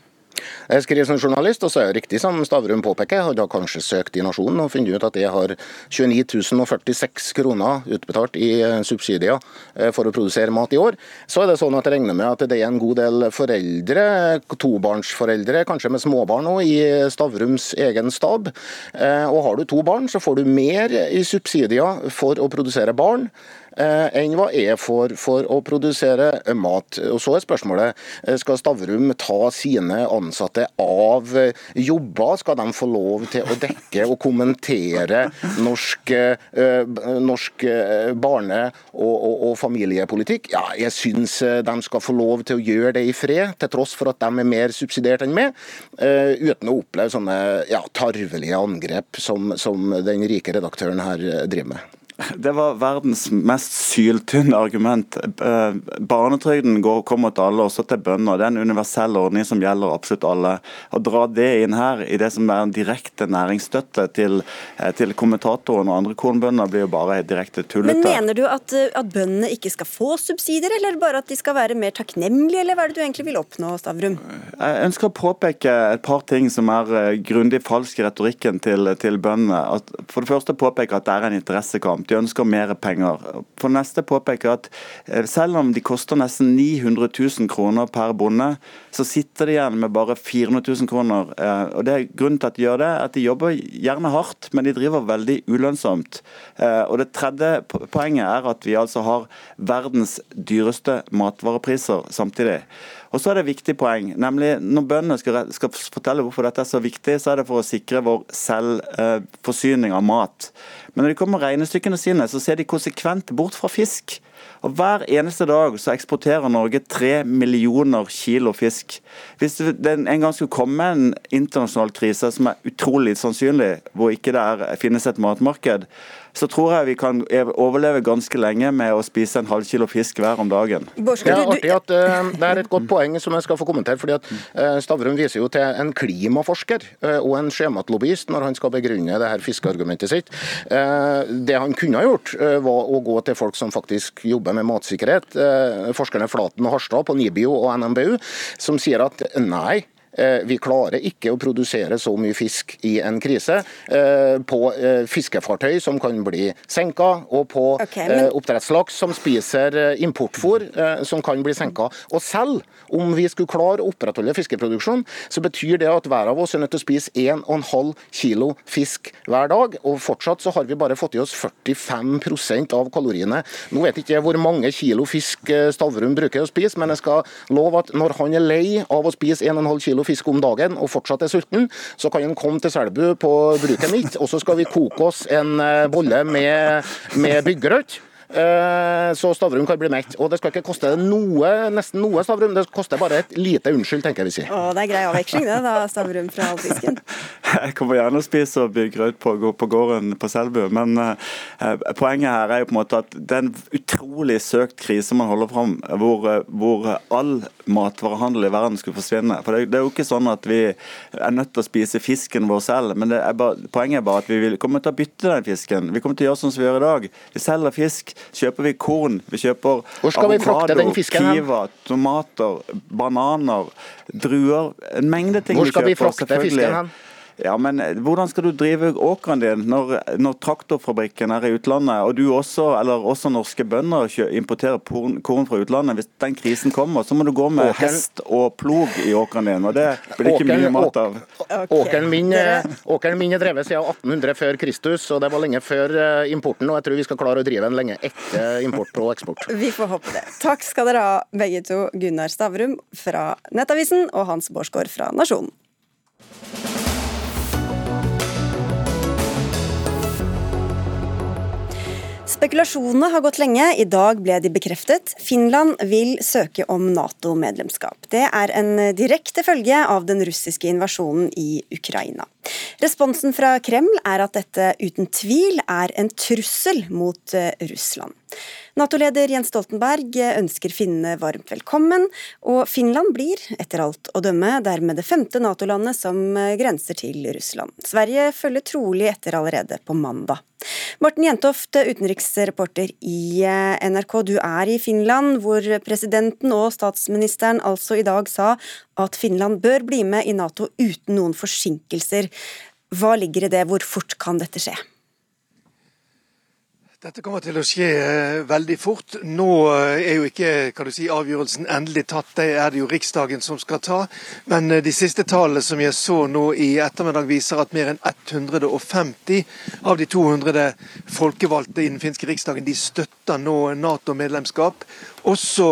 Jeg skriver som journalist, og så er det riktig som Stavrum påpeker. Jeg har kanskje søkt i Nasjonen og funnet ut at jeg har 29 046 kroner utbetalt i eh, subsidier eh, for å produsere mat i år. Så er det sånn at jeg regner med at det er en god del foreldre, tobarnsforeldre, kanskje med småbarn òg, i Stavrums egen stab. Eh, og har du to barn, så får du mer i subsidier for å produsere barn enn hva jeg får for å produsere mat. Og Så er spørsmålet eh, skal Stavrum ta sine ansatte av jobber. Skal de få lov til å dekke og kommentere norsk, eh, norsk barne- og, og, og, familiepolitikk? Ja, jeg syns de skal få lov til å gjøre det i fred, til tross for at de er mer subsidiert enn meg, uten å oppleve sånne ja, tarvelige angrep som, som den rike redaktøren her driver med. Det var verdens mest syltynne argument. Eh, barnetrygden går, kommer til alle, også til bønder. Det er en universell ordning som gjelder absolutt alle. Å dra det inn her i det som er en direkte næringsstøtte til, eh, til kommentatoren og andre kornbønder, blir jo bare direkte tullete. Men Mener du at, eh, at bøndene ikke skal få subsidier, eller bare at de skal være mer takknemlige, eller hva er det du egentlig vil oppnå, Stavrum? Jeg ønsker å påpeke et par ting som er grundig falsk i retorikken til, til bøndene. For det første påpeke at det er en interessekamp. De ønsker mer penger. For neste påpeker at eh, selv om de koster nesten 900 000 kroner per bonde, så sitter de igjen med bare 400 000 kroner. Eh, og det er Grunnen til at de gjør det, at de jobber gjerne hardt, men de driver veldig ulønnsomt. Eh, og Det tredje poenget er at vi altså har verdens dyreste matvarepriser samtidig. Og så er det et viktig poeng, nemlig Når bøndene skal, skal, fortelle hvorfor dette er så viktig, så er det for å sikre vår selvforsyning av mat. Men når de kommer med regnestykkene sine, så ser de konsekvent bort fra fisk. Og Hver eneste dag så eksporterer Norge tre millioner kilo fisk. Hvis det en gang skulle komme en internasjonal krise som er utrolig sannsynlig, hvor ikke det er, finnes et matmarked, så tror jeg vi kan overleve ganske lenge med å spise en halv kilo fisk hver om dagen. Det er artig at uh, det er et godt poeng som jeg skal få kommentere. fordi at uh, Stavrum viser jo til en klimaforsker uh, og en sjømatlobbyist når han skal begrunne det her fiskeargumentet sitt. Det han kunne ha gjort, var å gå til folk som faktisk jobber med matsikkerhet. Forskerne Flaten og Harstad på NIBIO og NMBU, som sier at nei, Eh, vi klarer ikke å produsere så mye fisk i en krise eh, på eh, fiskefartøy som kan bli senka, og på okay, men... oppdrettslaks som spiser importfôr som kan bli senka. Og selv om vi skulle klare å opprettholde fiskeproduksjon, så betyr det at hver av oss er nødt til å spise 1,5 kilo fisk hver dag. Og fortsatt så har vi bare fått i oss 45% av kaloriene. Nå vet jeg ikke hvor mange kilo fisk Stavrum bruker å spise, men jeg skal love at når han er lei av å spise 1,5 kilo fisk om dagen og fortsatt er sulten, så kan han komme til Selbu på bruket mitt, og så skal vi koke oss en eh, bolle med, med byggerødt. Eh, så Stavrum kan bli mett. Og det skal ikke koste noe, nesten noe, Stavrum. Det koster bare et lite unnskyld, tenker jeg vi sier. Å, det er grei avveksling det, da, Stavrum fra Alfisken. Jeg kommer gjerne og spiser byggrøt på, på gården på Selbu, men eh, poenget her er jo på en måte at det er en utrolig søkt krise man holder fram, hvor, hvor all matvarehandel i verden skulle forsvinne. For det, det, er jo ikke sånn at vi er nødt til å spise fisken vår selv, men er bare, poenget er bare at vi vil, kommer til å bytte den fisken. Vi kommer til å gjøre sånn som vi gjør i dag. Vi selger fisk kjøper vi korn, vi kjøper avokado, kiva, tomater, bananer, druer. En mengde ting vi kjøper. Hvor skal vi frakte fisken hen? Ja, men eh, Hvordan skal du drive åkeren din når, når, traktorfabrikken er i utlandet, og du også, eller også norske bønder importerer korn fra utlandet? Hvis den krisen kommer, så må du gå med åkeren. hest og plog i åkeren din. og Det blir ikke åkeren, mye mat av. Åkeren min, eh, åkeren min er drevet siden 1800 før Kristus, og det var lenge før eh, importen. og Jeg tror vi skal klare å drive den lenge etter import og eksport. Vi får håpe det. Takk skal dere ha, begge to. Gunnar Stavrum fra Nettavisen og Hans Bårdsgaard fra Nasjonen. Spekulasjonene har gått lenge, i dag ble de bekreftet. Finland vil søke om Nato-medlemskap. Det er en direkte følge av den russiske invasjonen i Ukraina. Responsen fra Kreml er at dette uten tvil er en trussel mot eh, Russland. Nato-leder Jens Stoltenberg ønsker finnene varmt velkommen, og Finland blir, etter alt å dømme, dermed det femte Nato-landet som grenser til Russland. Sverige følger trolig etter allerede på mandag. Morten Jentoft, utenriksreporter i eh, NRK, du er i Finland, hvor presidenten og statsministeren altså i dag sa at Finland bør bli med i Nato uten noen forsinkelser. Hva ligger i det, hvor fort kan dette skje? Dette kommer til å skje eh, veldig fort. Nå eh, er jo ikke kan du si, avgjørelsen endelig tatt, det er det jo Riksdagen som skal ta. Men eh, de siste tallene som jeg så nå i ettermiddag viser at mer enn 150 av de 200 folkevalgte i den finske riksdagen de støtter nå Nato-medlemskap. Også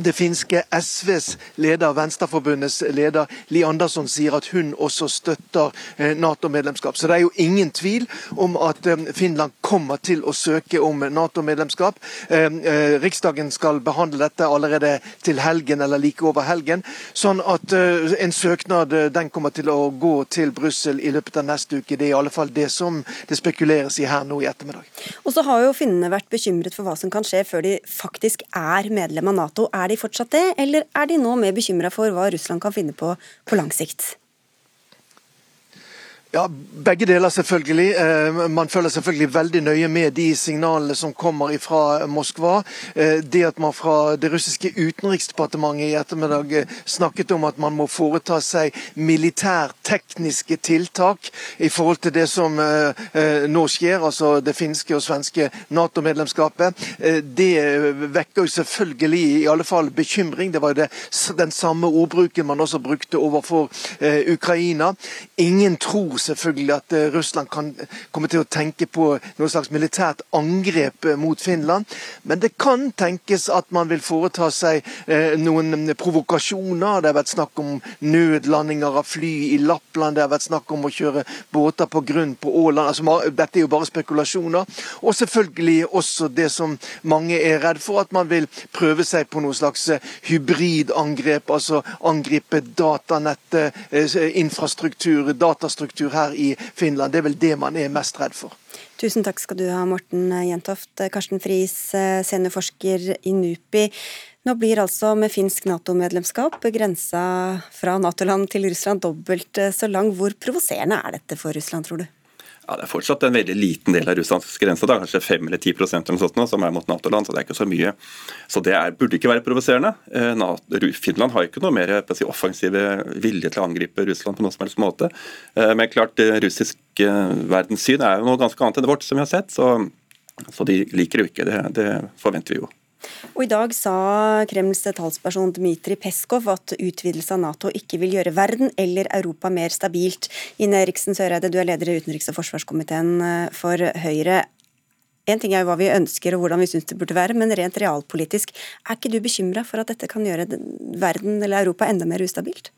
det finske SVs leder, Venstreforbundets leder, Li Andersson, sier at hun også støtter eh, Nato-medlemskap. Så det er jo ingen tvil om at eh, Finland kommer til å søke om Nato-medlemskap. Eh, Riksdagen skal behandle dette allerede til helgen eller like over helgen. Sånn at en søknad den kommer til å gå til Brussel i løpet av neste uke. Det er i alle fall det som det spekuleres i her nå i ettermiddag. Og så har jo finnene vært bekymret for hva som kan skje før de faktisk er medlem av Nato. Er er de fortsatt det, eller er de nå mer bekymra for hva Russland kan finne på på lang sikt? Ja, Begge deler, selvfølgelig. Eh, man følger selvfølgelig veldig nøye med de signalene som kommer fra Moskva. Eh, det at man fra det russiske utenriksdepartementet i ettermiddag eh, snakket om at man må foreta seg militærtekniske tiltak i forhold til det som nå skjer, altså det finske og svenske Nato-medlemskapet, det vekker jo selvfølgelig i alle fall bekymring. Det var jo den samme ordbruken man også brukte overfor Ukraina. Ingen tror selvfølgelig at eh, Russland kan komme til å tenke på noe slags militært angrep eh, mot Finland. Men det kan tenkes at man vil foreta seg eh, noen provokasjoner. Det har vært snakk om nødlandinger av fly i Lappland, det har vært snakk om å kjøre båter på grunn på Åland. Altså, dette er jo bare spekulasjoner. Og selvfølgelig også det som mange er redd for, at man vil prøve seg på noe slags hybridangrep. Altså angripe datanettet, infrastruktur, datastruktur her i Finland. Det er vel det man er mest redd for. Tusen takk skal du ha, Morten Jentoft. Karsten Friis, seniorforsker i NUPI. Nå blir altså med finsk Nato-medlemskap grensa fra Nato-land til Russland dobbelt så lang. Hvor provoserende er dette for Russland, tror du? Ja, Det er fortsatt en veldig liten del av Russlands grense, da, kanskje 5 eller 10 eller noe sånt, som er mot Nato-land. Så det er ikke så mye. Så det er, burde ikke være provoserende. Eh, Finland har ikke noe mer si, offensive vilje til å angripe Russland på noen som helst måte. Eh, men klart, russisk verdenssyn er jo noe ganske annet enn vårt, som vi har sett. Så, så de liker jo ikke det. Det forventer vi jo. Og I dag sa Kremls talsperson Dmitrij Peskov at utvidelse av Nato ikke vil gjøre verden eller Europa mer stabilt. Ine Eriksen Søreide, du er leder i utenriks- og forsvarskomiteen eh, for Høyre. En ting er jo hva vi ønsker og hvordan vi syns det burde være, men rent realpolitisk, er ikke du bekymra for at dette kan gjøre verden eller Europa enda mer ustabilt?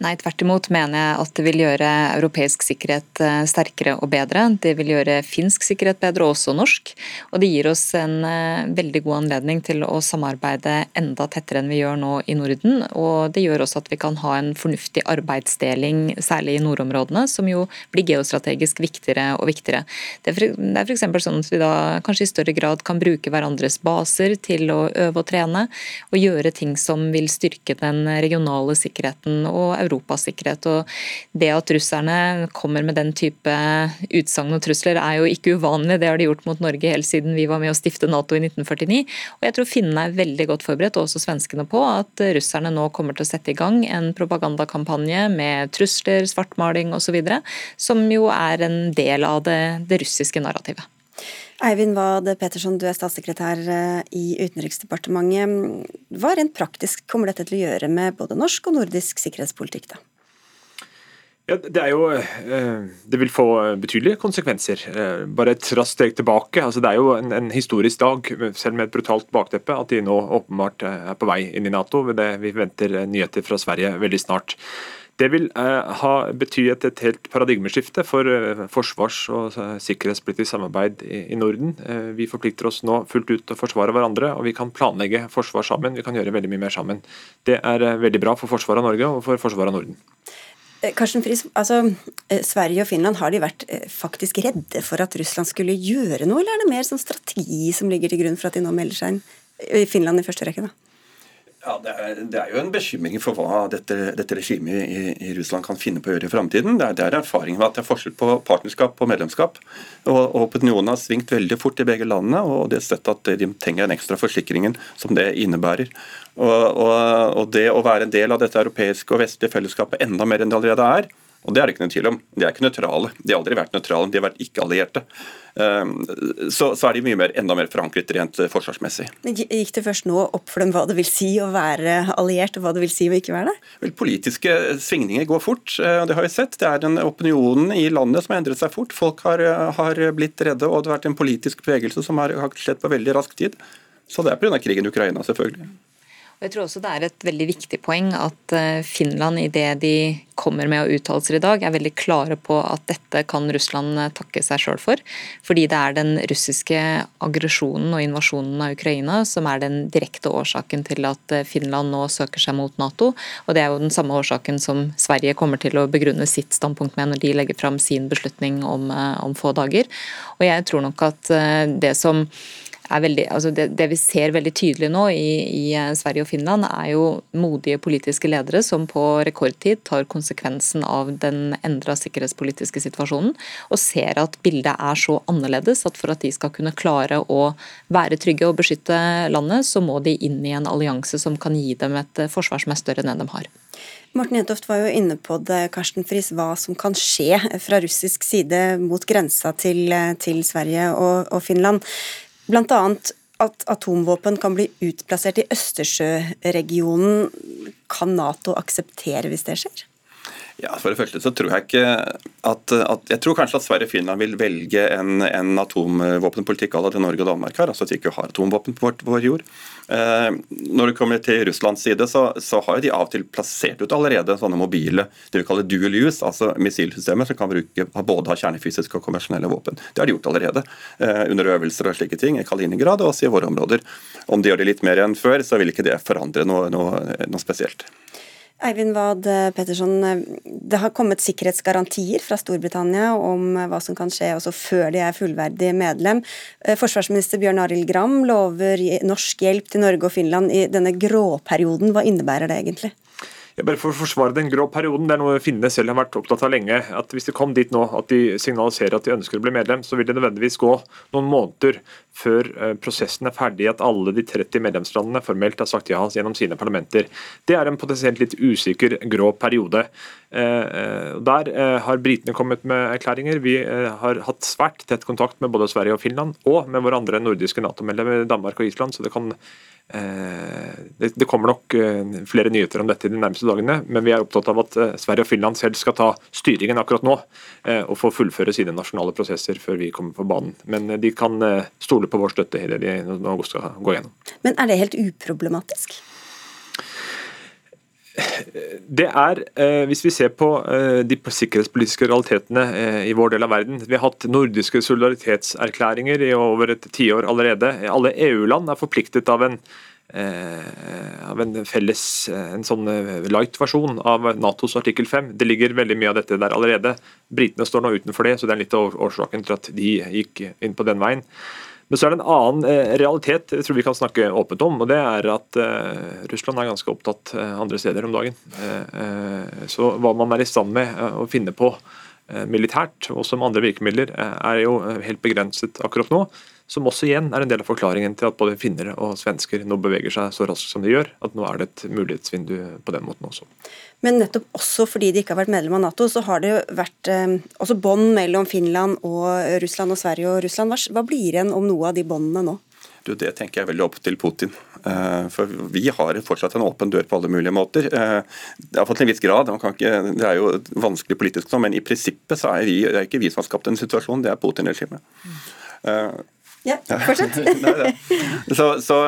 Nei, tvert imot mener jeg at det vil gjøre europeisk sikkerhet eh, sterkere og bedre. Det vil gjøre finsk sikkerhet bedre, og også norsk. Og det gir oss en eh, veldig god anledning til å samarbeide enda tettere enn vi gjør nå i Norden. Og det gjør også at vi kan ha en fornuftig arbeidsdeling, særlig i nordområdene, som jo blir geostrategisk viktigere og viktigere. Det er f.eks. sånn at vi da kanskje i større grad kan bruke hverandres baser til å øve og trene, og gjøre ting som vil styrke den regionale sikkerheten og Europas sikkerhet. Og det at russerne kommer med den type utsagn og trusler er jo ikke uvanlig. Det har de gjort mot Norge helt siden vi var med å stifte Nato i 1949. Og jeg tror finnene er veldig godt forberedt, og også svenskene, på at russerne nå kommer til å sette i gang en propagandakampanje med trusler, svartmaling osv., som jo er en del av det, det russiske narrativet. Eivind Wad Petersson, du er statssekretær eh, i Utenriksdepartementet. Hva rent praktisk kommer dette til å gjøre med både norsk og nordisk sikkerhetspolitikk? da? Ja, det, jo, eh, det vil få betydelige konsekvenser. Eh, bare et raskt steg tilbake. Altså, det er jo en, en, historisk dag, selv med et brutalt bakteppe, at de nå åpenbart er på vei inn i Nato. Vi venter nyheter fra Sverige veldig snart. Det vil eh, ha, bety et, helt paradigmeskifte for eh, forsvars- og uh, sikkerhetspolitisk samarbeid i, Norden. Eh, vi forplikter oss nå fullt ut til å forsvare hverandre, og vi kan planlegge forsvar sammen. Vi kan gjøre veldig mye mer sammen. Det er eh, veldig bra for forsvaret av Norge og for forsvaret av Norden. Eh, Karsten Friis, altså, Sverige og Finland, har de vært faktisk redde for at Russland skulle gjøre noe, eller er det mer sånn strategi som ligger til grunn for at de nå melder seg inn Finland i første rekke? da? Ja, det er, det er, jo en bekymring for hva dette, dette regimet i, i, Russland kan finne på å gjøre i framtiden. Det, det, er erfaringen med at det er forskjell på partnerskap og medlemskap. Og, og Opinionen har svingt veldig fort i begge landene, og det er sett at de trenger den ekstra forsikringen som det innebærer. Og, og, og det å være en del av dette europeiske og vestlige fellesskapet enda mer enn det allerede er, og det er det ikke noen tvil om. De er ikke nøytrale. De har aldri vært nøytrale, de har vært ikke-allierte. Ehm, så, så, er de mye mer, enda mer forankret rent eh, forsvarsmessig. Gikk det først nå opp for dem hva det vil si å være alliert, og hva det vil si å ikke være det? Vel, Politiske svingninger går fort, og det har vi sett. Det er den opinionen i landet som har endret seg fort. Folk har, eh, har blitt redde, og det har vært en politisk bevegelse som har, har skjedd på veldig rask tid. Så det er pga. krigen i Ukraina, selvfølgelig. Jeg tror også det er et veldig viktig poeng at eh, Finland i det de kommer med av uttalelser i dag, er veldig klare på at dette kan Russland eh, takke seg sjøl for. Fordi det er den russiske aggresjonen og invasjonen av Ukraina som er den direkte årsaken til at eh, Finland nå søker seg mot Nato. Og det er jo den samme årsaken som Sverige kommer til å begrunne sitt standpunkt med når de legger fram sin beslutning om, om få dager. Og jeg tror nok at det som veldig, altså det, det, vi ser veldig tydelig nå i, i, eh, Sverige og Finland, er jo modige politiske ledere som på rekordtid tar konsekvensen av den endra sikkerhetspolitiske situasjonen, og ser at bildet er så annerledes at for at de skal kunne klare å være trygge og beskytte landet, så må de inn i en allianse som kan gi dem et eh, forsvar som er større enn det de har. Morten Jentoft var jo inne på det, Karsten Friis, hva som kan skje fra russisk side mot grensa til, eh, til Sverige og, og Finland. Bl.a. at atomvåpen kan bli utplassert i Østersjøregionen. Kan Nato akseptere hvis det skjer? Ja, For det første så tror jeg ikke at, at Jeg tror kanskje at Sverige og Finland vil velge en, en atomvåpenpolitikk à la Norge og Danmark har, altså at de ikke har atomvåpen på vår, vår jord. Eh, når det kommer til Russlands side, så, så har de av og til plassert ut allerede sånne mobile det vi kaller dual use, altså missilsystemer som kan bruke, både ha kjernefysiske og konvensjonelle våpen. Det har de gjort allerede eh, under øvelser og slike ting i Kaliningrad og også i våre områder. Om de gjør det litt mer enn før, så vil ikke det forandre noe, noe, noe spesielt. Eivind Wad Petterson, det har kommet sikkerhetsgarantier fra Storbritannia om hva som kan skje også før de er fullverdig medlem. Eh, forsvarsminister Bjørn Arild Gram lover norsk hjelp til Norge og Finland i denne gråperioden. Hva innebærer det egentlig? Bare For å forsvare den grå perioden, det er noe finnene selv har vært opptatt av lenge. at Hvis de kom dit nå at de signaliserer at de ønsker å bli medlem, så vil det nødvendigvis gå noen måneder før eh, prosessen er ferdig, at alle de 30 medlemslandene formelt har sagt ja gjennom sine parlamenter. Det er en potensielt litt usikker grå periode. Eh, eh, der har britene kommet med erklæringer. Vi har hatt svært tett kontakt med både Sverige og Finland, og med våre andre nordiske Nato-medlemmer Danmark og Island. så det kan det, kommer nok flere nyheter om dette de nærmeste dagene, men vi er opptatt av at Sverige og Finland selv skal ta styringen akkurat nå og få fullføre sine nasjonale prosesser før vi kommer på banen. Men de kan stole på vår støtte i det de nå skal gå gjennom. Men er det helt uproblematisk? Det er, eh, Hvis vi ser på eh, de sikkerhetspolitiske realitetene eh, i vår del av verden Vi har hatt nordiske solidaritetserklæringer i over et tiår allerede. Alle EU-land er forpliktet av en, av en felles en sånn light-versjon av Natos artikkel 5. Det ligger veldig mye av dette der allerede. Britene står nå utenfor det, så det er litt av årsaken til at de gikk inn på den veien. Men så er det en annen eh, realitet jeg tror vi kan snakke åpent om, og det er at uh, Russland er ganske opptatt uh, andre steder om dagen. Så hva man er i stand med å finne på militært, og som andre virkemidler, er jo helt begrenset akkurat nå. Som også igjen er en del av forklaringen til at både finner og svensker nå beveger seg så raskt som de gjør. At nå er det et mulighetsvindu på den måten også. Men nettopp også fordi de ikke har vært medlem av Nato, så har det jo vært eh, også bånd mellom Finland og Russland og Sverige og Russland. Hva, hva blir igjen om noe av de båndene nå? Du, Det tenker jeg veldig opp til Putin. Eh, for vi har fortsatt en åpen dør på alle mulige måter. Iallfall har fått en viss grad, ikke, det er jo vanskelig politisk nå, men i prinsippet så er, vi, det er ikke vi som har skapt en situasjon, det er Putin-regimet. Mm. Ja, fortsett. så, så,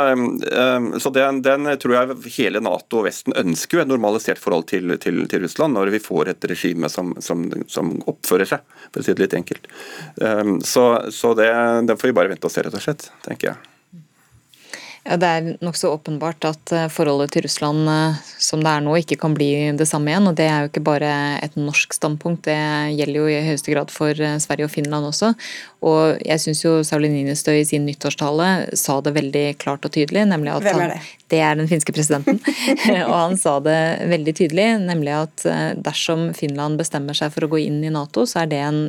så den, den, tror jeg hele Nato og Vesten ønsker jo et normalisert forhold til, til, til, Russland, når vi får et regime som, som, som, oppfører seg, for å si det litt enkelt. Så, så det, det får vi bare vente og se, rett og slett, tenker jeg. Ja, Det er nokså åpenbart at eh, forholdet til Russland eh, som det er nå, ikke kan bli det samme igjen. og Det er jo ikke bare et norsk standpunkt, det gjelder jo i høyeste grad for eh, Sverige og Finland også. Og jeg syns jo Sauli Niinistö i sin nyttårstale sa det veldig klart og tydelig, nemlig at Hvem er det? Han, det er den finske presidenten. og han sa det veldig tydelig, nemlig at dersom Finland bestemmer seg for å gå inn i Nato, så er det en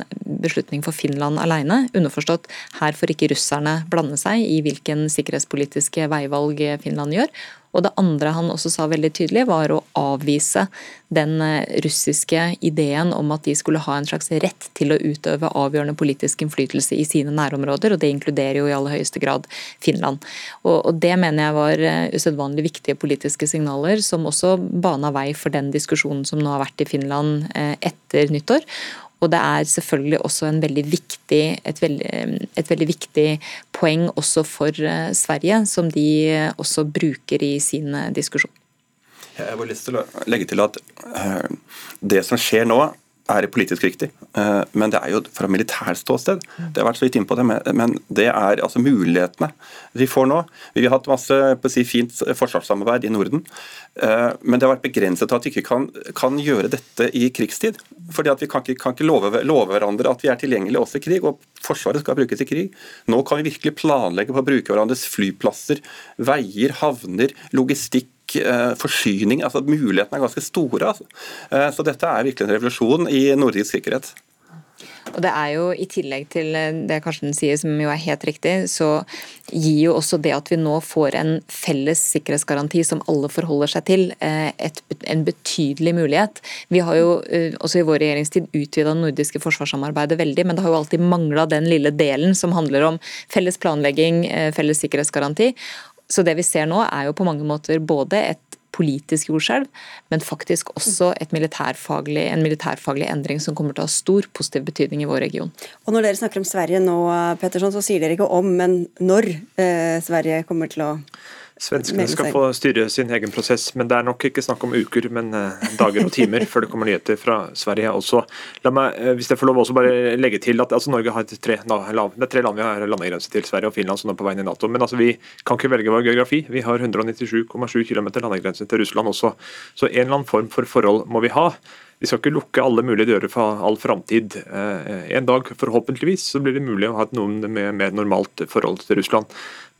beslutning for Finland alene. Underforstått her får ikke russerne blande seg i hvilken sikkerhetspolitiske veivalg Finland gjør. Og det andre han også sa veldig tydelig, var å avvise den eh, russiske ideen om at de skulle ha en slags rett til å utøve avgjørende politisk innflytelse i sine nærområder, og det inkluderer jo i aller høyeste grad Finland. Og, det mener jeg var eh, usedvanlig viktige politiske signaler, som også bana vei for den diskusjonen som nå har vært i Finland eh, etter nyttår. Og det er selvfølgelig også veldig viktig, et, veldig, et veldig viktig poeng også for Sverige, som de også bruker i sin diskusjon. Jeg har lyst til å legge til at det som skjer nå, er politisk riktig, eh, men det er jo fra militært ståsted. Det har vært så vidt inn på det, men det er altså mulighetene vi får nå. Vi har hatt masse på å si, fint forsvarssamarbeid i Norden, eh, men det har vært begrenset til at vi ikke kan, kan gjøre dette i krigstid. Fordi at Vi kan ikke, kan ikke love, love, hverandre at vi er tilgjengelige også i krig, og Forsvaret skal brukes i krig. Nå kan vi virkelig planlegge på å bruke hverandres flyplasser, veier, havner, logistikk forsyning. altså Mulighetene er ganske store. Altså. Eh, så dette er virkelig en revolusjon i nordisk sikkerhet. Og det er jo I tillegg til det Karsten sier, som jo er helt riktig, så gir jo også det at vi nå får en felles sikkerhetsgaranti som alle forholder seg til, eh, et, en betydelig mulighet. Vi har jo også i vår regjeringstid utvida det nordiske forsvarssamarbeidet veldig, men det har jo alltid mangla den lille delen som handler om felles planlegging, felles sikkerhetsgaranti. Så det vi ser nå er jo på mange måter både et politisk jordskjelv, men faktisk også militærfaglig, en militærfaglig endring som kommer til å ha stor positiv betydning i vår region. Og Når dere snakker om Sverige nå, Petterson, så sier dere ikke om, men når eh, Sverige kommer til å Svenskene skal få styre sin egen prosess, men det er nok ikke snakk om uker, men eh, dager og timer før det kommer nyheter fra Sverige også. La meg, eh, hvis jeg får lov også bare legge til at altså, Norge har tre, det er tre land vi har landegrense til, Sverige og Finland, som er på vei inn i Nato. Men altså, vi kan ikke velge vår geografi. Vi har 197,7 km landegrense til Russland også, så en eller annen form for forhold må vi ha. Vi skal ikke lukke alle mulige dører for all framtid. Eh, en dag, forhåpentligvis, så blir det mulig å ha et noen med mer normalt forhold til Russland.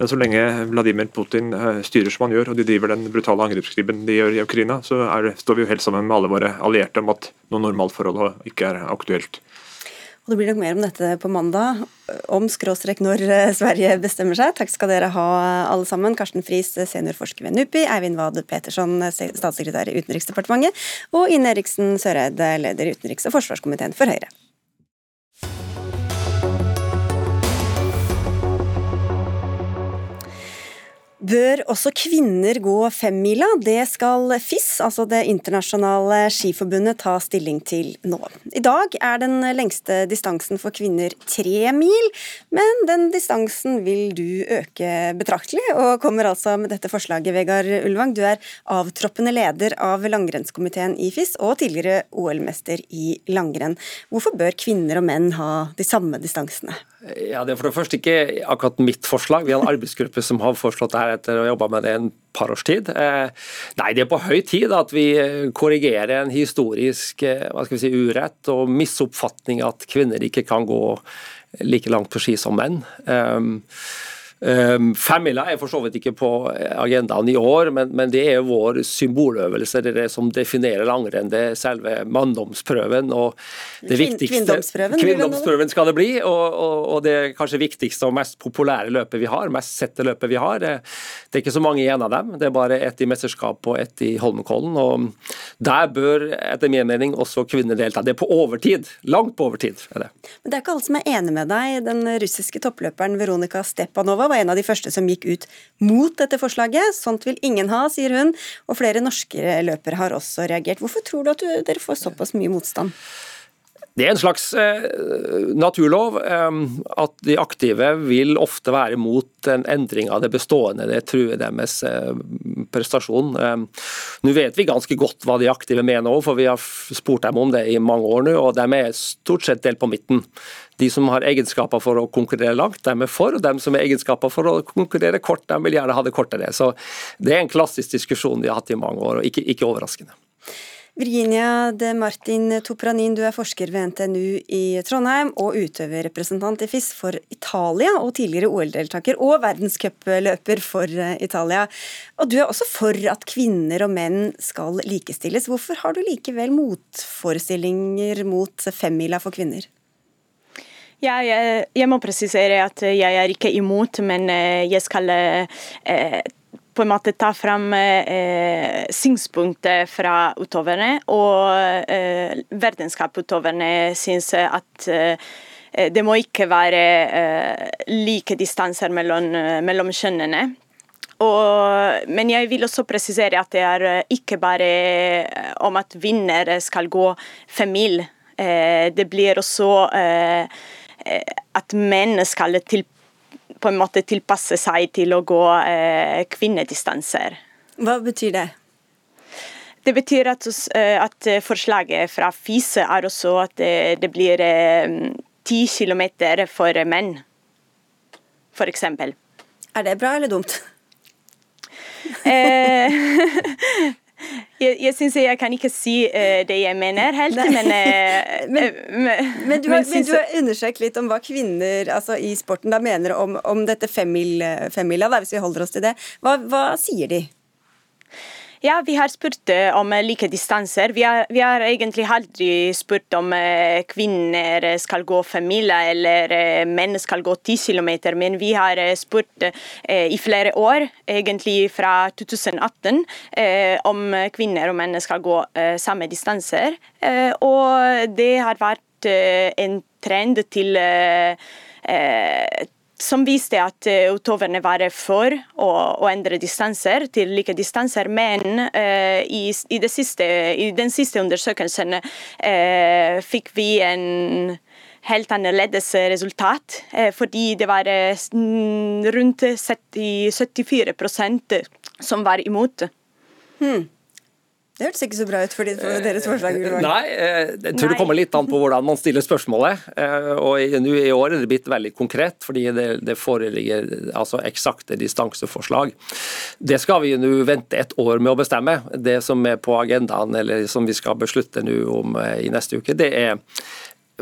Men så lenge Vladimir Putin eh, styrer som han gjør, og de driver den brutale angrepskrigen de gjør i Ukraina, så det, står vi jo helt sammen med alle våre allierte om at noe normalt forhold ikke er aktuelt. Og Det blir nok mer om dette på mandag, om skråstrek når eh, Sverige bestemmer seg. Takk skal dere ha alle sammen. Karsten Friis, seniorforsker ved NUPI, Eivind Wad Petersson, statssekretær i Utenriksdepartementet, og Ine Eriksen Søreide, leder i utenriks- og forsvarskomiteen for Høyre. Bør også kvinner gå femmila? Det skal FIS, altså Det internasjonale skiforbundet, ta stilling til nå. I dag er den lengste distansen for kvinner tre mil, men den distansen vil du øke betraktelig, og kommer altså med dette forslaget, Vegard Ulvang. Du er avtroppende leder av langrennskomiteen i FIS, og tidligere OL-mester i langrenn. Hvorfor bør kvinner og menn ha de samme distansene? Ja, Det er for det første ikke akkurat mitt forslag. Vi har en arbeidsgruppe som har foreslått her etter å ha jobba med det en par års tid. Eh, nei, det er på høy tid at vi korrigerer en historisk eh, hva skal vi si, urett og misoppfatning at kvinner ikke kan gå like langt på ski som menn. Ehm, Femmila er for så vidt ikke på agendaen i år, men, men det er vår symboløvelse. Det er det som definerer langrenn. Det er selve manndomsprøven. og det viktigste, Kvinndomsprøven, kvinndomsprøven skal det bli, og, og, og, det kanskje viktigste og mest populære løpet vi har, mest sette løpet vi har. Det, det er ikke så mange igjen av dem. Det er bare ett i mesterskapet og ett i Holmenkollen. og Der bør etter min mening også kvinner delta. Det er på overtid. Langt på overtid. er det. Men det er ikke alle som er enig med deg. Den russiske toppløperen Veronika Stepanova var en av de første som gikk ut mot dette forslaget. Sånt vil ingen ha, sier hun. Og flere norske løpere har også reagert. Hvorfor tror du at dere får såpass mye motstand? Det er en slags eh, naturlov eh, at de aktive vil ofte være mot en endring av det bestående. Det truer deres eh, prestasjon. Eh, nå vet vi ganske godt hva de aktive mener òg, for vi har spurt dem om det i mange år nå, og de er stort sett delt på midten. De som har egenskaper for å konkurrere langt, de er for, og de som har egenskaper for å konkurrere kort, de vil gjerne ha det kortere. Så Det er en klassisk diskusjon de har hatt i mange år, og ikke, ikke overraskende. Virginia de Martin Topranin, du er forsker ved NTNU i Trondheim og utøverrepresentant i FIS for Italia, og tidligere OL-deltaker og verdenscupløper for eh, Italia. Og Du er også for at kvinner og menn skal likestilles. Hvorfor har du likevel motforestillinger mot femmila for kvinner? Ja, jeg, jeg, må presisere at jeg er ikke imot, men eh, jeg skal eh, på en måte ta fram eh, synspunkter fra utøverne. Og eh, verdenscuputøverne syns at eh, det må ikke være eh, like distanser mellom, mellom kjønnene. Og, men jeg vil også presisere at det er ikke bare om at vinnere skal gå fem mil Eh, det blir også eh, at menn skal til, på en måte tilpasse seg til å gå kvinnedistanser. Hva betyr det? Det betyr at, at forslaget fra FISE er også at det, det blir ti kilometer for menn, f.eks. Er det bra eller dumt? Eh, jeg, jeg syns jeg kan ikke si uh, det jeg mener helt, men, uh, men, men, du har, men, du har, undersøkt litt om hva kvinner altså, i sporten da mener om, om dette femmila, hvis vi holder oss til det. Hva, hva sier de? Ja, vi har spurt eh, om like distanser. Vi har, vi har egentlig aldri spurt om eh, kvinner skal gå femmila eller eh, menn skal gå ti kilometer, men vi har spurt i flere år, egentlig fra 2018, om kvinner og menn skal gå samme distanser. Og det har vært en trend til som viste at utøverne eh, var for å, å, endre distanser til like distanser, men uh, i, i, siste, i, den siste undersøkelsen uh, fikk vi en helt annerledes resultat, uh, fordi det var rundt 70, 74% som var imot. Hmm. Det hørtes ikke så bra ut for deres forslag? Nei, eh, jeg tror det kommer litt an på hvordan man stiller spørsmålet. Eh, og nå I år er det blitt veldig konkret, fordi det, det foreligger altså eksakte distanseforslag. Det skal vi nå vente et år med å bestemme. Det som er på agendaen, eller som vi skal beslutte nå om eh, i neste uke, det er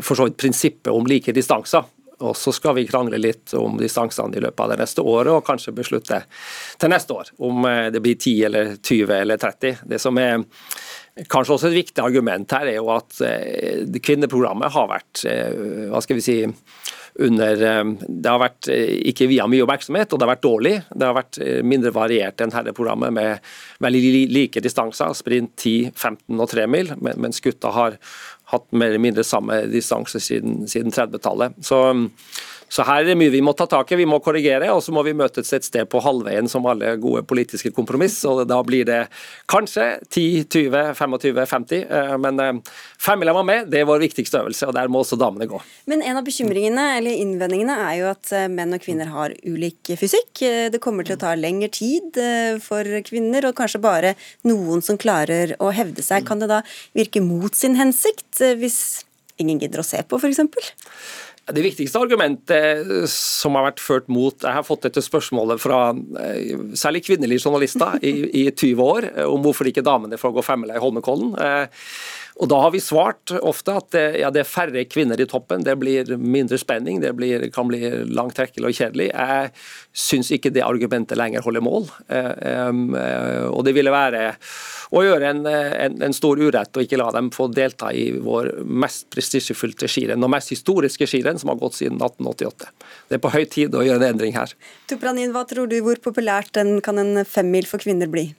for så vidt prinsippet om like distanser. Og så skal vi krangle litt om distansene i løpet av det neste året, og kanskje beslutte til neste år om eh, det blir 10 eller 20 eller 30. Det som er kanskje også et viktig argument her, er jo at eh, kvinneprogrammet har vært eh, hva skal vi si, under Det har vært ikke via mye oppmerksomhet, og det har vært dårlig. Det har vært mindre variert enn herreprogrammet med veldig like distanser, sprint 10, 15 og 3 mil, mens gutta har hatt mer eller mindre samme distanse siden, siden 30-tallet. Så, så, her er det mye vi må ta tak i. Vi må korrigere, og så må vi møtes et sted på halvveien som alle gode politiske kompromiss. og Da blir det kanskje 10, 20, 25, 50. Men eh, femmila var med, det er vår viktigste øvelse, og der må også damene gå. Men en av bekymringene, eller innvendingene, er jo at eh, menn og kvinner har ulik fysikk. Eh, det kommer til å ta lengre tid for kvinner, og kanskje bare noen som klarer å hevde seg. Kan det da virke mot sin hensikt? Hvis ingen gidder å se på, f.eks.? Det viktigste argumentet som har vært ført mot Jeg har fått dette spørsmålet fra eh, særlig kvinnelige journalister i, i 20 år eh, om hvorfor ikke damene får gå femmila i Holmenkollen. Og Da har vi svart ofte at det, ja, det, er færre kvinner i toppen, det blir mindre spenning, det blir, kan bli langt trekkelig og kjedelig. Jeg syns ikke det argumentet lenger holder mål. og det ville være å gjøre en, en, en, stor urett og ikke la dem få delta i vår mest prestisjefylte skirenn og mest historiske skirenn som har gått siden 1888. Det er på høy tid å gjøre en endring her. Tupranin, hva tror du, hvor populært kan en femmil for kvinner bli?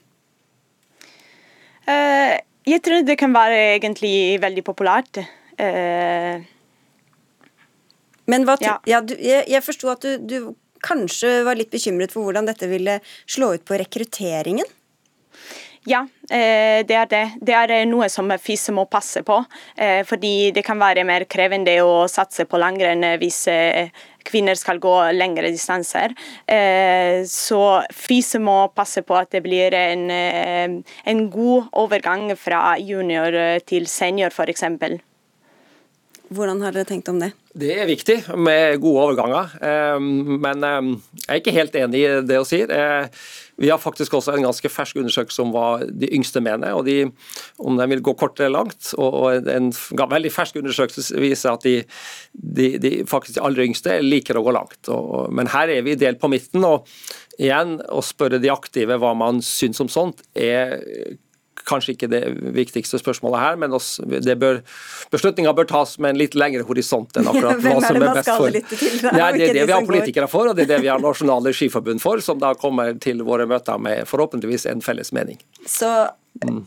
Uh, jeg tror det kan være egentlig veldig populært. Uh, Men hva, ja. Ja, du, jeg, jeg forsto at du, du kanskje var litt bekymret for hvordan dette ville slå ut på rekrutteringen? Ja, uh, det er det. Det er noe som FIS må passe på. Fordi det kan være mer krevende å satse på langrenn hvis kvinner skal gå lengre distanser. Eh, så FISE må passe på at det blir en, eh, en god overgang fra junior til senior, f.eks. Hvordan har dere tenkt om det? Det er viktig med gode overganger, eh, men jeg er ikke helt enig i det hun sier. Vi har faktisk også en ganske fersk undersøkelse om hva de yngste mener, og de, om de vil gå kort eller langt. og En veldig fersk undersøkelse viser at de, de, de faktisk de aller yngste liker å gå langt. Men her er vi delt på midten. og igjen, Å spørre de aktive hva man syns om sånt, er kanskje ikke det viktigste spørsmålet her, men bør, beslutninga bør tas med en litt lengre horisont enn akkurat hva som er best for Nei, Det er det vi har politikere for, og det er det vi har nasjonale skiforbund for, som da kommer til våre møter med forhåpentligvis en felles mening. Så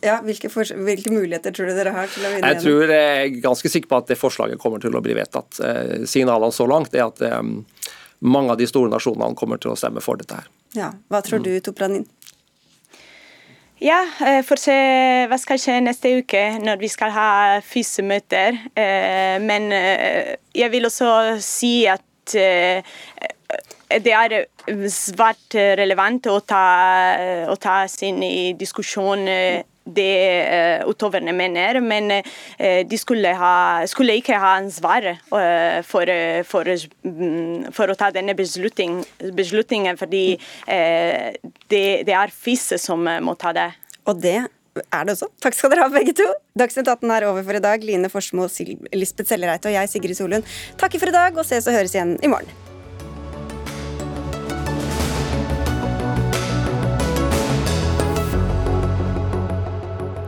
ja, hvilke, hvilke, muligheter tror du dere har til å vinne? Jeg tror jeg er ganske sikker på at det forslaget kommer til å bli vedtatt. Eh, signalene så langt er at um, mange av de store nasjonene kommer til å stemme for dette her. Ja, Hva tror du, Topranin? Ja, eh, for se hva skal skje neste uke når vi skal ha FISE-møter. Eh, men eh, jeg vil også si at det er svært relevant å ta, å ta sin i diskusjon det uh, utøverne mener, men uh, de skulle, ha, skulle, ikke ha ansvar uh, for, for, mm, for, å ta denne beslutning, beslutningen, fordi det, det, er FIS som må ta det. Og det er det også. Takk skal dere ha, begge to. Dagsnytt 18 er over for i dag. Line Forsmo, Lisbeth Sellereite og jeg, Sigrid Solund, takker for i dag og ses og høres igjen i morgen.